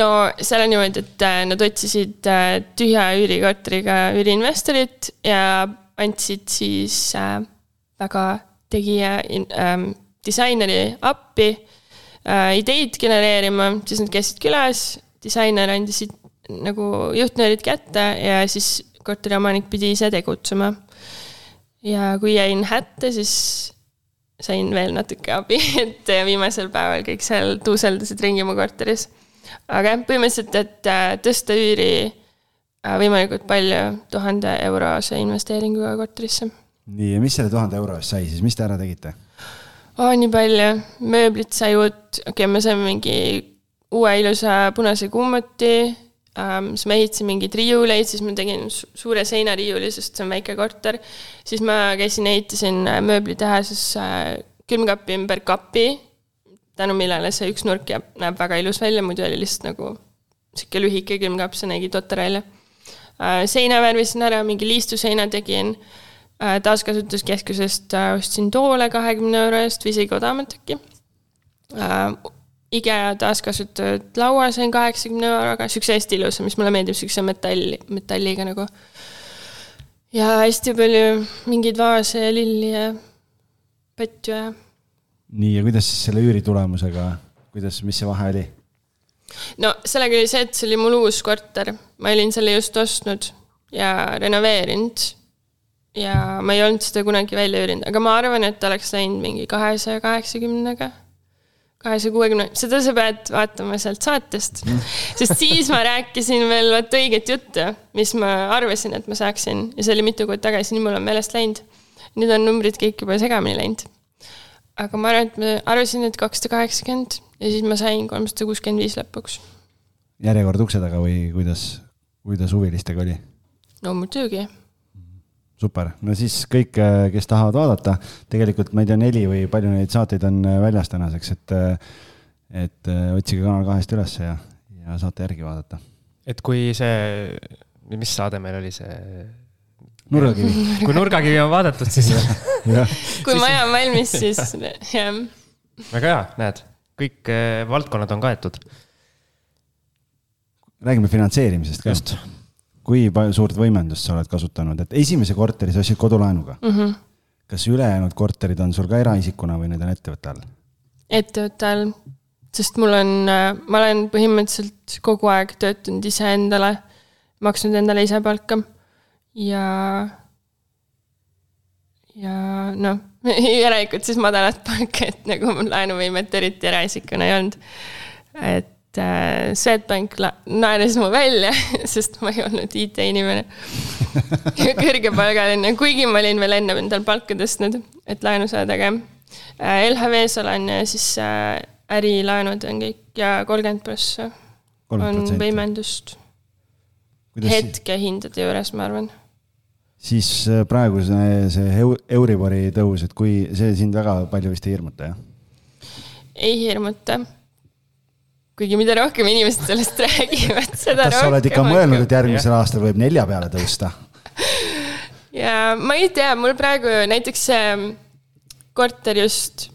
no seal on niimoodi, et äh, nad otsisid tühja üürikorteriga üüriinvestorit ja andsid siis väga tegija ähm, disaineri appi äh, ideid genereerima, siis nad käisid külas, disainer andis nagu juhtnöörid kätte ja siis korteriomanik pidi ise tegutsema. ja kui jäin hätta, siis sain veel natuke abi, et viimasel päeval kõik seal tuuseldasid ringi mu korteris. aga jah, põhimõtteliselt, et äh, tõsta üüri äh, võimalikult palju tuhande eurose investeeringuga korterisse. nii, ja mis selle tuhande euro eest sai siis, mis te ära tegite? Oh,. nii palju, mööblit sai uut, okei okay,, me saime mingi uue ilusa punase kummuti ähm,. siis me ehitasime mingeid riiuleid, siis ma tegin su suure seinariiuli, sest see on väike korter. siis ma käisin, ehitasin äh, mööblitehases äh, külmkapi ümber kapi, tänu millele see üks nurk jääb, näeb väga ilus välja, muidu oli lihtsalt nagu sihuke lühike külmkapp, see nägi totter välja äh,. seina värvisin ära, mingi liistuseina tegin äh, Äh, taaskasutuskeskusest äh, ostsin toole kahekümne euro eest või isegi odavamalt äkki. Äh, IKEA taaskasutatud laua sain kaheksakümne euroga, siukse hästi ilusa, mis mulle meeldib, siukse metalli, metalliga nagu. ja hästi palju mingeid vaase ja lilli ja patju ja. nii, ja kuidas siis selle üüri tulemusega, kuidas, mis see vahe oli? no sellega oli see, et see oli mul uus korter, ma olin selle just ostnud ja renoveerinud ja ma ei olnud seda kunagi välja üürinud, aga ma arvan, et oleks läinud mingi kahesaja kaheksakümnega, kahesaja kuuekümne, seda sa pead vaatama sealt saatest. sest siis ma rääkisin veel vot õiget juttu, mis ma arvasin, et ma saaksin ja see oli mitu kuud tagasi, nii mul on meelest läinud. nüüd on numbrid kõik juba segamini läinud. aga ma arvan, et ma arvasin, et kakssada kaheksakümmend ja siis ma sain kolmsada kuuskümmend viis lõpuks. järjekord ukse taga või kuidas, kuidas huvilistega oli? no muidugi super, no siis kõik, äh, kes tahavad vaadata, tegelikult ma ei tea, neli või palju neid saateid on äh, väljas tänaseks, et, äh, et otsige Kanal kahest ülesse ja, ja saate järgi vaadata. et kui see, mis saade meil oli see? nurgakivi, kui nurgakivi on vaadatud, siis kui maja on valmis, siis jah. väga hea, näed, kõik valdkonnad on kaetud. räägime finantseerimisest ka just. Kui palju suurt võimendust sa oled kasutanud, et esimese korteri sa ostsid kodulaenuga mm. -hmm. kas ülejäänud korterid on sul ka eraisikuna või need on ettevõtte all? ettevõtte all, sest mul on, ma olen põhimõtteliselt kogu aeg töötanud iseendale, maksnud endale ise palka ja, ja noh, järelikult siis madalat palka, et nagu mul laenuvõimet eriti eraisikuna ei olnud. et äh, Swedbank la- naeris mu välja, sest ma ei olnud IT-inimene. kõrgepalgaline, kuigi ma olin veel enne endal palka tõstnud, et laenu saada, aga äh, LHV-s olen siis äh, ärilaenud on kõik ja kolmkümmend prossa on võimendust hetkehindade juures, ma arvan. siis äh, praegu see, see eu- Euribori tõus, et kui see sind väga palju vist ei hirmuta, jah? ei hirmuta. Kuigi mida rohkem inimesed sellest räägivad, seda kas sa oled ikka mõelnud, et järgmisel aastal võib nelja peale tõusta? ja ma ei tea, mul praegu näiteks see korter just,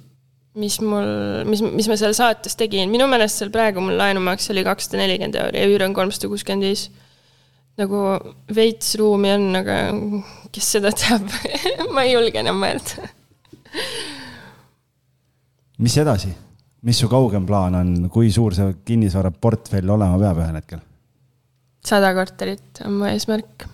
mis mul, mis, mis ma seal saates tegin, minu meelest seal praegu mul laenumaks oli kakssada nelikümmend euri ja üür on kolmsada kuuskümmend viis. nagu veits ruumi on, aga kes seda teab ma ei julge enam mõelda. mis edasi? Mis su kaugem plaan on, kui suur see kinnisvaraportfell olema peab ühel hetkel? sada korterit on mu eesmärk.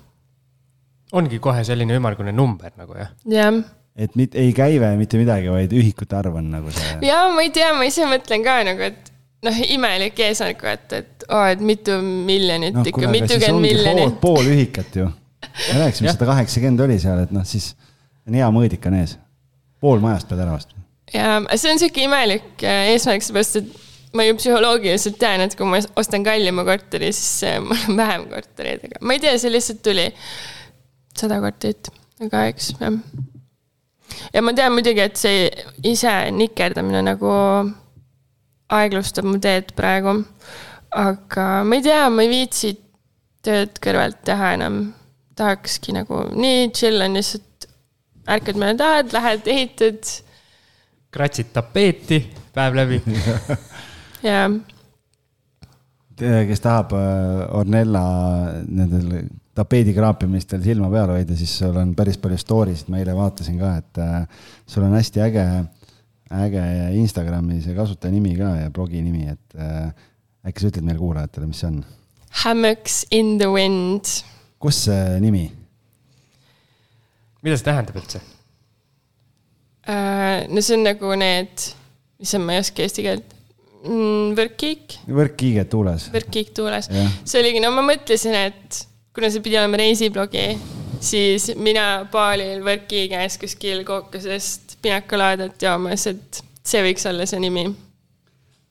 ongi kohe selline ümmargune number nagu jah. jah et mit, ei käive mitte midagi, vaid ühikute arv on nagu see. ja ma ei tea, ma ise mõtlen ka nagu, et noh, imelik eesmärk vaata, et oo, et mitu miljonit no, ikka, mitukümmend miljonit. pool, pool ühikat ju. me rääkisime, sada kaheksakümmend oli seal, et noh, siis on hea mõõdik on ees. pool majast pead ära ostma. Ja see on sihuke imelik äh, eesmärk, seepärast et ma ju psühholoogiliselt tean, et kui ma ostan kallima korteri, siis äh, mul on vähem kortereid, aga ma ei tea, see lihtsalt tuli. sada korterit, aga eks jah. ja ma tean muidugi, et see ise nikerdamine nagu aeglustab mu teed praegu. aga ma ei tea, ma ei viitsi tööd kõrvalt teha enam. tahakski nagu nii chill on lihtsalt, ärkad, millal tahad, lähed, ehitad kratsid tapeeti päev läbi. ja kes tahab äh, Ornella nendel tapeedi kraapimistel silma peal hoida, siis sul on päris palju story sid, ma eile vaatasin ka, et äh, sul on hästi äge, äge Instagrami see kasutajanimi ka ja blogi nimi, et äh, äkki sa ütled meile kuulajatele, mis see on? Hammocks in the wind. kust see nimi? mida see tähendab üldse? Äh, no see on nagu need, on, ma ei oska eesti keelt, võrkkiik, võrkkiiget tuules. võrkkiik tuules see oligi, no ma mõtlesin, et kuna see pidi olema reisiblogi, siis mina paalil võrkki käes kuskil Kaukasest pinakalaadiat joomas, et see võiks olla see nimi.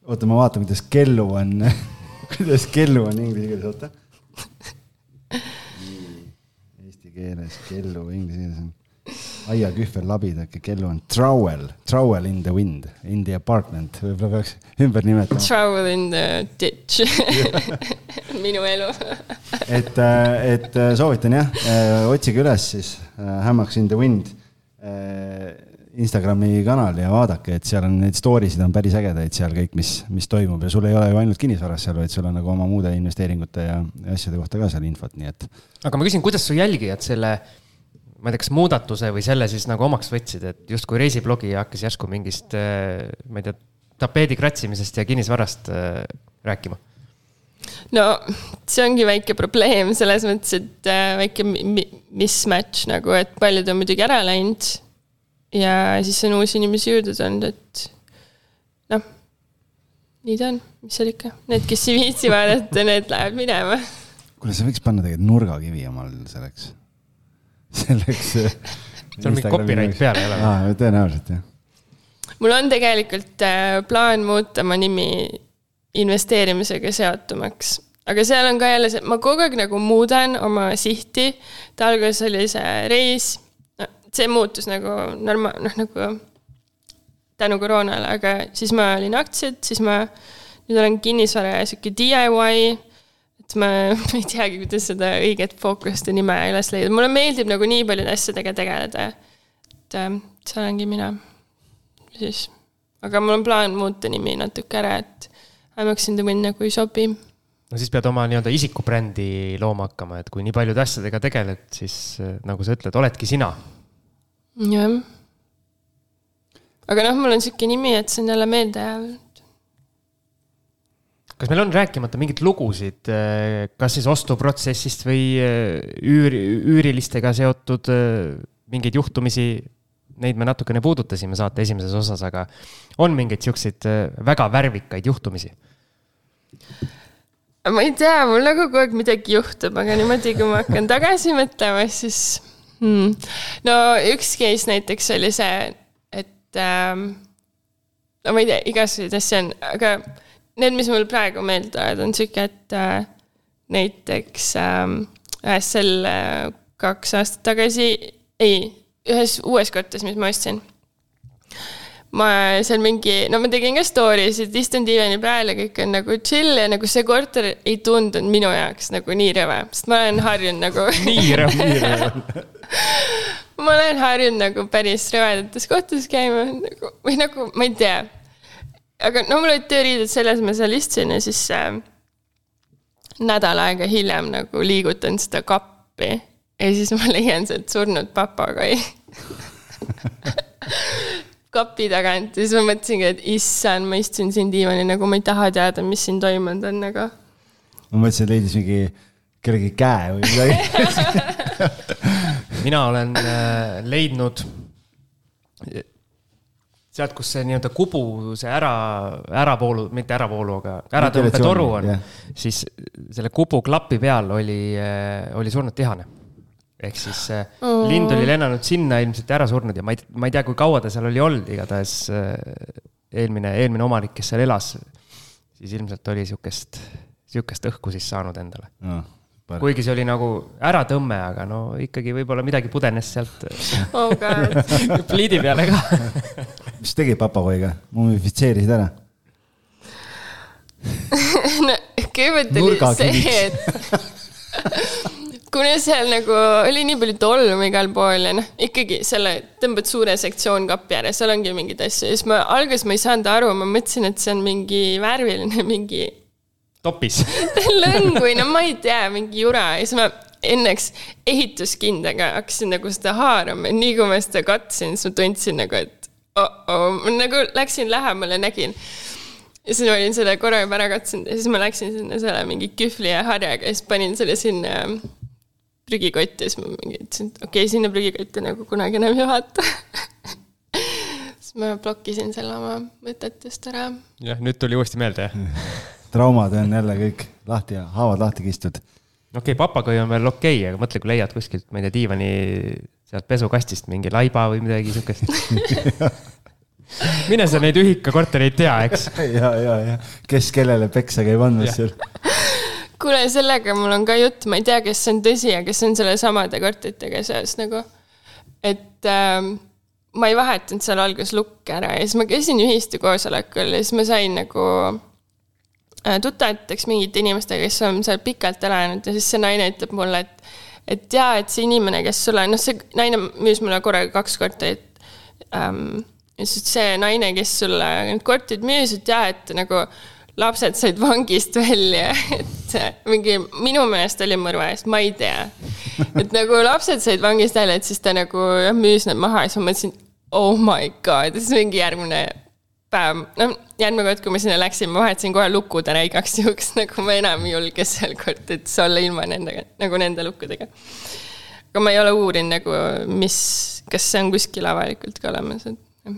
oota, ma vaatan, kuidas kellu on, kuidas kellu on inglise keeles, oota. Eesti keeles kellu, inglise keeles on aiakühvel labidake, kellu on trowel, trowel in the wind, in the apartment, võib-olla peaks ümber nimetama. Travel in the ditch. minu elu. et, et soovitan jah, otsige üles siis äh, Hammocks in the wind äh, Instagrami kanal ja vaadake, et seal on neid story sid on päris ägedaid seal kõik, mis, mis toimub ja sul ei ole ju ainult kinnisvaras seal, vaid sul on nagu oma muude investeeringute ja ja asjade kohta ka seal infot, nii et aga ma küsin, kuidas su jälgijad selle, ma ei tea, kas muudatuse või selle siis nagu omaks võtsid, et justkui reisiblogi hakkas järsku mingist, ma ei tea, tapeedi kratsimisest ja kinnisvarast äh, rääkima. no see ongi väike probleem selles mõttes, et äh, väike mi- mi- mismatch nagu, et paljud on muidugi ära läinud. ja siis on uusi inimesi juurde tulnud, et noh, nii ta on, mis seal ikka, need, kes ei viitsi vaadata, need lähevad minema. kuule, sa võiks panna tegelikult nurgakivi omal selleks, selleks. Seal mingi copyright peal ei ole või? aa, tõenäoliselt jah. mul on tegelikult äh, plaan muuta oma nimi investeerimisega seotumaks, aga seal on ka jälle see, ma kogu aeg nagu muudan oma sihti. et alguses oli see reis, see muutus nagu norma-, noh nagu tänu koroonale, aga siis ma olin aktsiad, siis ma nüüd olen kinnisvara ja sihuke DIY. Et ma, ma ei teagi, kuidas seda õiget fookust ja nime üles leida, mulle meeldib nagu nii paljude asjadega tegeleda. et äh, see olengi mina. siis, aga mul on plaan muuta nimi natuke ära, et I m X in the wind nagu ei sobi. no siis pead oma nii-öelda isikubrändi looma hakkama, et kui nii paljude asjadega tegeled, siis äh, nagu sa ütled, oledki sina. jah. aga noh, mul on sihuke nimi, et see on jälle meeldejääv kas meil on rääkimata mingeid lugusid, äh, kas siis ostuprotsessist või äh, üüri, üürilistega seotud äh, mingeid juhtumisi? Neid me natukene puudutasime saate esimeses osas, aga on mingeid siukseid väga värvikaid juhtumisi? ma ei tea, mul nagu kogu aeg midagi juhtub, aga niimoodi, kui ma hakkan tagasi mõtlema, siis hmm. no üks case näiteks oli see, et ähm, no ma ei tea, igasuguseid asju on, aga need, mis mul praegu meelde tulevad, on sihuke, et äh, näiteks äh, ühes sel äh, kaks aastat tagasi, ei, ühes uues korteris, mis ma ostsin. ma seal mingi, no ma tegin ka story sid, istun diivani peal ja kõik on nagu chill ja nagu see korter ei tundunud minu jaoks nagu nii rõve, sest ma olen harjunud nagu nii rõve, nii rõve ma olen harjunud nagu päris rõvedates kohtades käima nagu, või nagu, ma ei tea aga no mul olid tööriided selles, ma seal istusin ja siis äh, nädal aega hiljem nagu liigutan seda kappi ja siis ma leian sealt surnud papagai kapi tagant ja siis ma mõtlesingi, et issand, ma istun siin diivanil nagu ma ei taha teada, mis siin toimunud on, aga. ma mõtlesin, et leidis mingi kellegi käe või midagi mina olen äh, leidnud sealt, kus see nii-öelda kubu, see ära, äravoolu, mitte äravoolu, aga äratõmbetoru on yeah., siis selle kubu klapi peal oli, äh, oli surnud tihane. ehk siis oh. lind oli lennanud sinna ilmselt ära surnud ja ma ei, ma ei tea, kui kaua ta seal oli olnud, igatahes äh, eelmine, eelmine omanik, kes seal elas, siis ilmselt oli sihukest, sihukest õhku siis saanud endale no kuigi see oli nagu äratõmme, aga no ikkagi võib-olla midagi pudenes sealt oh pliidi peale ka mis tegi papagoiga, mumifitseerisid ära. No kõigepealt oli see, et kuna seal nagu oli nii palju tolmu igal pool ja noh, ikkagi selle, tõmbad suure sektsioonkapi ära, seal ongi mingeid asju. Ja siis ma alguses ma ei saanud aru, ma mõtlesin, et see on mingi värviline mingi topis. lõng või no ma ei tea, mingi jura. Ja siis ma õnneks ehituskindega hakkasin nagu seda haarama. Ja nii kui ma seda katsin, siis ma tundsin nagu, et oh-oh, ma nagu läksin lähemale, nägin. ja siis ma olin selle korra juba ära katsunud ja siis ma läksin sinna selle mingi kühvli ja harjaga ja siis panin selle sinna prügikotti ja siis ma mingi ütlesin, et okei okay,, sinna prügikotti nagu kunagi enam ei vaata siis ma blokkisin selle oma mõtetest ära. jah, nüüd tuli uuesti meelde, jah traumad on jälle kõik lahti ja haavad lahti kistud. okei okay,, papagoi on veel okei okay,, aga mõtle, kui leiad kuskilt, ma ei tea, diivani sealt pesukastist mingi laiba või midagi siukest mine sa neid ühikakortereid tea, eks. ja, ja, ja kes kellele peksa käib andmas seal. kuule, sellega mul on ka jutt, ma ei tea, see on tõsi ja kes on selle samade korteritega seoses nagu, et ähm, ma ei vahetanud seal alguses lukke ära ja siis ma käisin ühistu koosolekul ja siis ma sain nagu Äh, tuttavateks mingite inimestega, kes on seal pikalt elanud ja siis see naine ütleb mulle, et et jaa, et see inimene, kes sulle, noh, see naine müüs mulle korraga kaks korterit ähm,. ja siis see naine, kes sulle need korterid müüs, et jaa, et nagu lapsed said vangist välja, et mingi minu meelest oli mõrva eest, ma ei tea. et nagu lapsed said vangist välja, et siis ta nagu müüs need maha ja siis ma mõtlesin, oh my god, siis mingi järgmine päev, noh, järgmine kord, kui ma sinna läksin, ma vahetasin kohe lukud ära igaks juhuks, nagu ma enam ei julge seal korteris olla ilma nendega, nagu nende lukkudega. aga ma ei ole uurinud nagu, mis, kas see on kuskil avalikult ka olemas, et.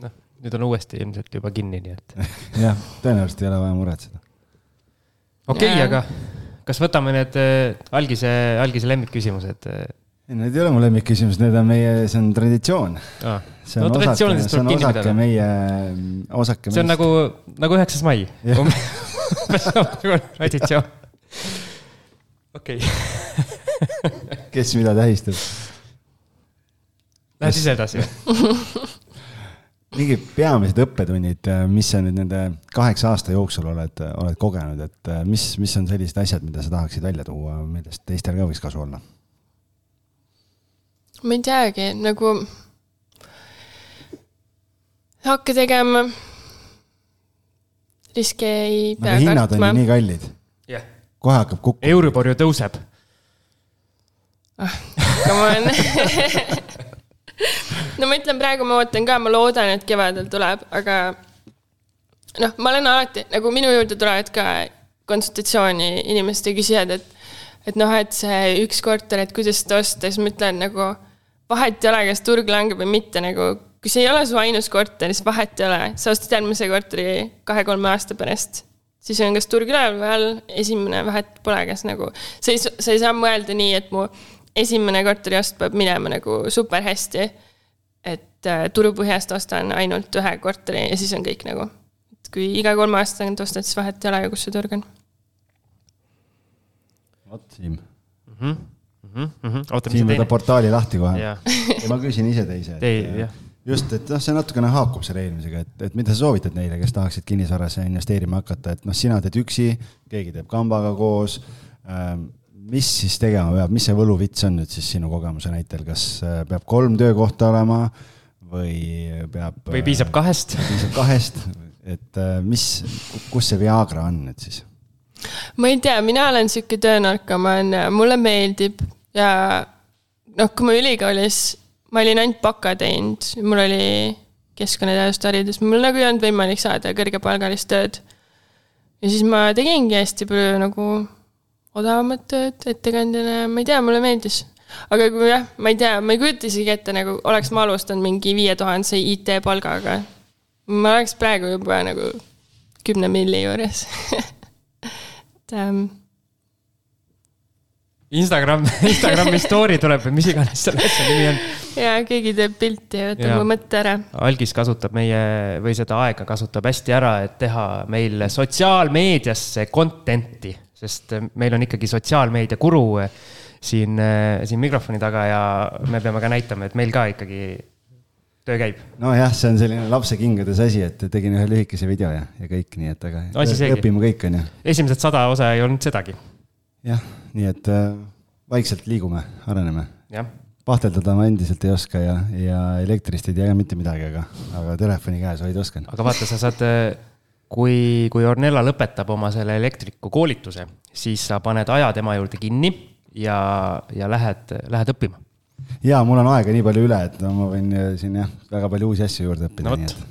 noh, nüüd on uuesti ilmselt juba kinni, nii et. jah, tõenäoliselt ei ole vaja muretseda. okei okay,, aga kas võtame need äh, algise, algise lemmikküsimused ei, need ei ole mu lemmikküsimused, need on meie, see on traditsioon ah.. see on no, osake, see on osake meie, osake see on nagu, nagu üheksas mai. traditsioon. okei. kes mida tähistab? Lähed ise edasi mingid peamised õppetunnid, mis sa nüüd nende kaheksa aasta jooksul oled, oled kogenud, et mis, mis on sellised asjad, mida sa tahaksid välja tuua, millest teistel ka võiks kasu olla? Ma ei teagi, nagu hakka tegema. riske ei pea kartma. hinnad on ju nii kallid yeah.. kohe hakkab kukkuma. Euribor ju tõuseb ah,. Come on no ma ütlen, praegu ma ootan ka, ma loodan, et kevadel tuleb, aga noh, ma olen alati nagu minu juurde tulevad ka konsultatsiooni inimesed ja küsijad, et et noh, et see üks korter, et kuidas seda osta, siis ma ütlen nagu vahet ei ole, kas turg langeb või mitte, nagu kui see ei ole su ainus korter, siis vahet ei ole, sa ostad järgmise korteri kahe-kolme aasta pärast siis on kas turg üleval või all, esimene vahet pole, kas nagu, sa ei, sa ei saa mõelda nii, et mu esimene korteriost peab minema nagu super hästi et äh, turupõhjast ostan ainult ühe korteri ja siis on kõik nagu. et kui iga kolme aasta tagant ostad, siis vahet ei ole ju, kus see turg on. vot, Siim mm. -hmm. Mm -hmm. Siim võtab portaali lahti kohe. ja ma küsin ise teise. Äh, just, et noh, see natukene haakub selle eelmisega, et, et mida sa soovitad neile, kes tahaksid kinnisvarasse investeerima hakata, et noh, sina teed üksi, keegi teeb kambaga koos ähm, mis siis tegema peab, mis see võluvits on nüüd siis sinu kogemuse näitel, kas äh, peab kolm töökohta olema või peab? või piisab kahest? piisab kahest, et äh, mis, kus see Viagra on nüüd siis? ma ei tea, mina olen sihuke töönarkomaan, mulle meeldib ja noh, kui ma ülikoolis, ma olin ainult baka teinud, mul oli keskkonnateaduste haridus, mul nagu ei olnud võimalik saada kõrgepalgalist tööd. ja siis ma tegingi hästi palju nagu odavamat tööd ettekandjana, ma ei tea, mulle meeldis. aga kui jah, ma ei tea, ma ei kujuta isegi ette, nagu oleks ma alustanud mingi viie tuhandese IT-palgaga. ma oleks praegu juba nagu kümne milli juures et ähm, Instagram, Instagrami story tuleb või mis iganes selle asja nimi on. ja keegi teeb pilti ja võtab mu mõtte ära. algis kasutab meie või seda aega kasutab hästi ära, et teha meil sotsiaalmeediasse content'i sest meil on ikkagi sotsiaalmeedia guru äh, siin, äh, siin mikrofoni taga ja me peame ka näitama, et meil ka ikkagi töö käib. nojah, see on selline lapse kingades asi, et tegin ühe lühikese video ja, ja kõik, nii et aga no, õpime kõik, on ju. esimesed sada osa ei olnud sedagi. Jah, nii et äh, vaikselt liigume, areneme. pahteldada ma endiselt ei oska ja, ja elektrist ei tea mitte midagi, aga, aga telefoni käes hoida oskan. aga vaata, sa saad kui, kui Ornella lõpetab oma selle elektriku koolituse, siis sa paned aja tema juurde kinni ja, ja lähed, lähed õppima. ja mul on aega nii palju üle, et no ma võin siin jah, väga palju uusi asju juurde õppida no,.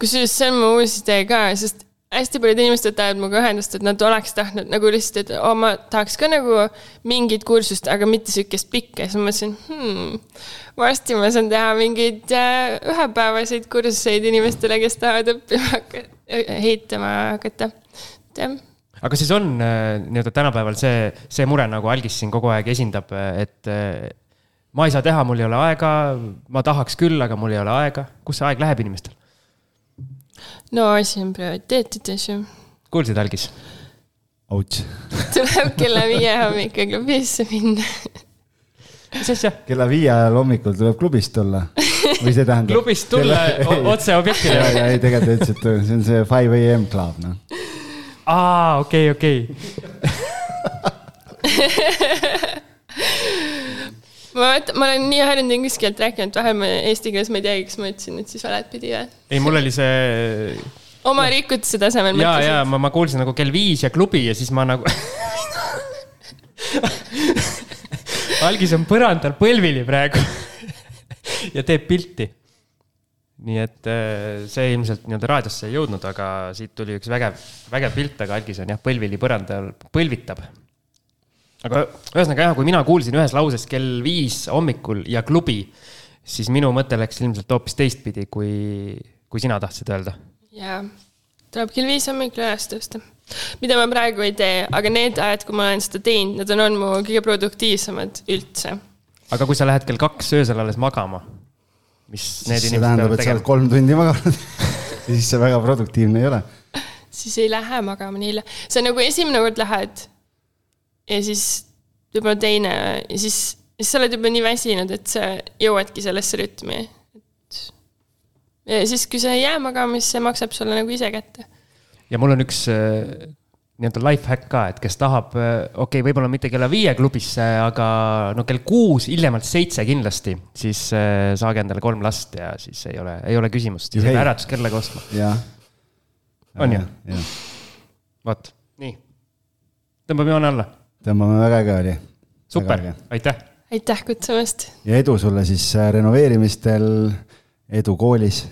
kusjuures see on mu uus idee ka, sest hästi paljud inimesed võtavad minuga ühendust, et nad oleks tahtnud nagu lihtsalt, et oh, ma tahaks ka nagu mingit kursust, aga mitte sihukest pikka, siis ma mõtlesin hmm,, varsti ma saan teha mingeid äh, ühepäevaseid kursuseid inimestele, kes tahavad õppima hakata, ehitama hakata, et jah aga siis on äh, nii-öelda tänapäeval see, see mure, nagu Algis siin kogu aeg esindab, et äh, ma ei saa teha, mul ei ole aega, ma tahaks küll, aga mul ei ole aega. kus see aeg läheb inimestel? No asi on prioriteetides ju. kuulsid, Algis? Ouch. tuleb kella viie hommikul klubisse minna mis asja? kella viie ajal hommikul tuleb klubist tulla või see tähendab? klubist tulla kella... otse objektile ja, ja ei, tegelikult ta ütles, et see on see five am club, noh. aa, okei okay,, okei okay. ma mõtlen, ma olen nii harjunud inglise keelt rääkinud, vahel ma eesti keeles ma ei teagi, kas ma ütlesin nüüd siis valet pidi või? ei, mul oli see. oma rikutuse tasemel. ja, ja ma, ma kuulsin nagu kell viis ja klubi ja siis ma nagu algis on põrandal põlvili praegu ja teeb pilti. nii et äh, see ilmselt nii-öelda raadiosse ei jõudnud, aga siit tuli üks vägev, vägev pilt, aga algis on jah, põlvili põrandal põlvitab aga ühesõnaga jah, kui mina kuulsin ühes lauses kell viis hommikul ja klubi, siis minu mõte läks ilmselt hoopis teistpidi, kui, kui sina tahtsid öelda. jaa, tuleb kell viis hommikul üles tõusta. mida ma praegu ei tee, aga need ajad, kui ma olen seda teinud, need on olnud mu kõige produktiivsemad üldse. aga kui sa lähed kell kaks öösel alles magama, mis need siis inimesed peavad tegema? tähendab, sa oled kolm tundi maganud siis see väga produktiivne ei ole. siis ei lähe magama nii hilja, see on nagu esimene kord lähed ja siis võib-olla teine ja siis, siis sa oled juba nii väsinud, et sa jõuadki sellesse rütmi, et ja siis, kui sa ei jää magama, siis see maksab sulle nagu ise kätte. ja mul on üks äh, nii-öelda life hack ka, et kes tahab, okei okay,, võib-olla mitte kella viie klubisse, aga no kell kuus, hiljemalt seitse kindlasti, siis äh, saage endale kolm last ja siis ei ole, ei ole küsimust, Juhei. isegi äratuskella ka ostma. On ju? vot, nii. tõmbame joone alla. Tõmbame väga äge oli. super, aitäh. aitäh kutsumast. ja edu sulle siis äh, renoveerimistel, edu koolis,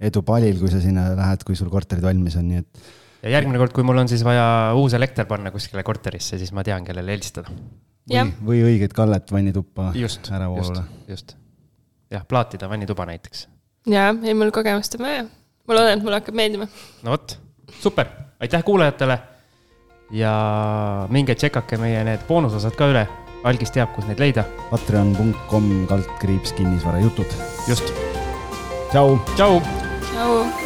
edu palil, kui sa sinna lähed, kui sul korterid valmis on, nii et ja järgmine kord, kui mul on siis vaja uus elekter panna kuskile korterisse, siis ma tean, kellele helistada. jah, või õiget kallet vannituppa just, ära just voolule., just. jah, plaatida vannituba näiteks. ja ei mul kogemust on vaja. ma loodan, et mulle hakkab meeldima. no vot, super, aitäh kuulajatele. Ja minge tšekake meie need boonusosad ka üle. algis teab, kus neid leida. patreon.com kaldkriips kinnisvarajutud. just, tšau. tšau tšau.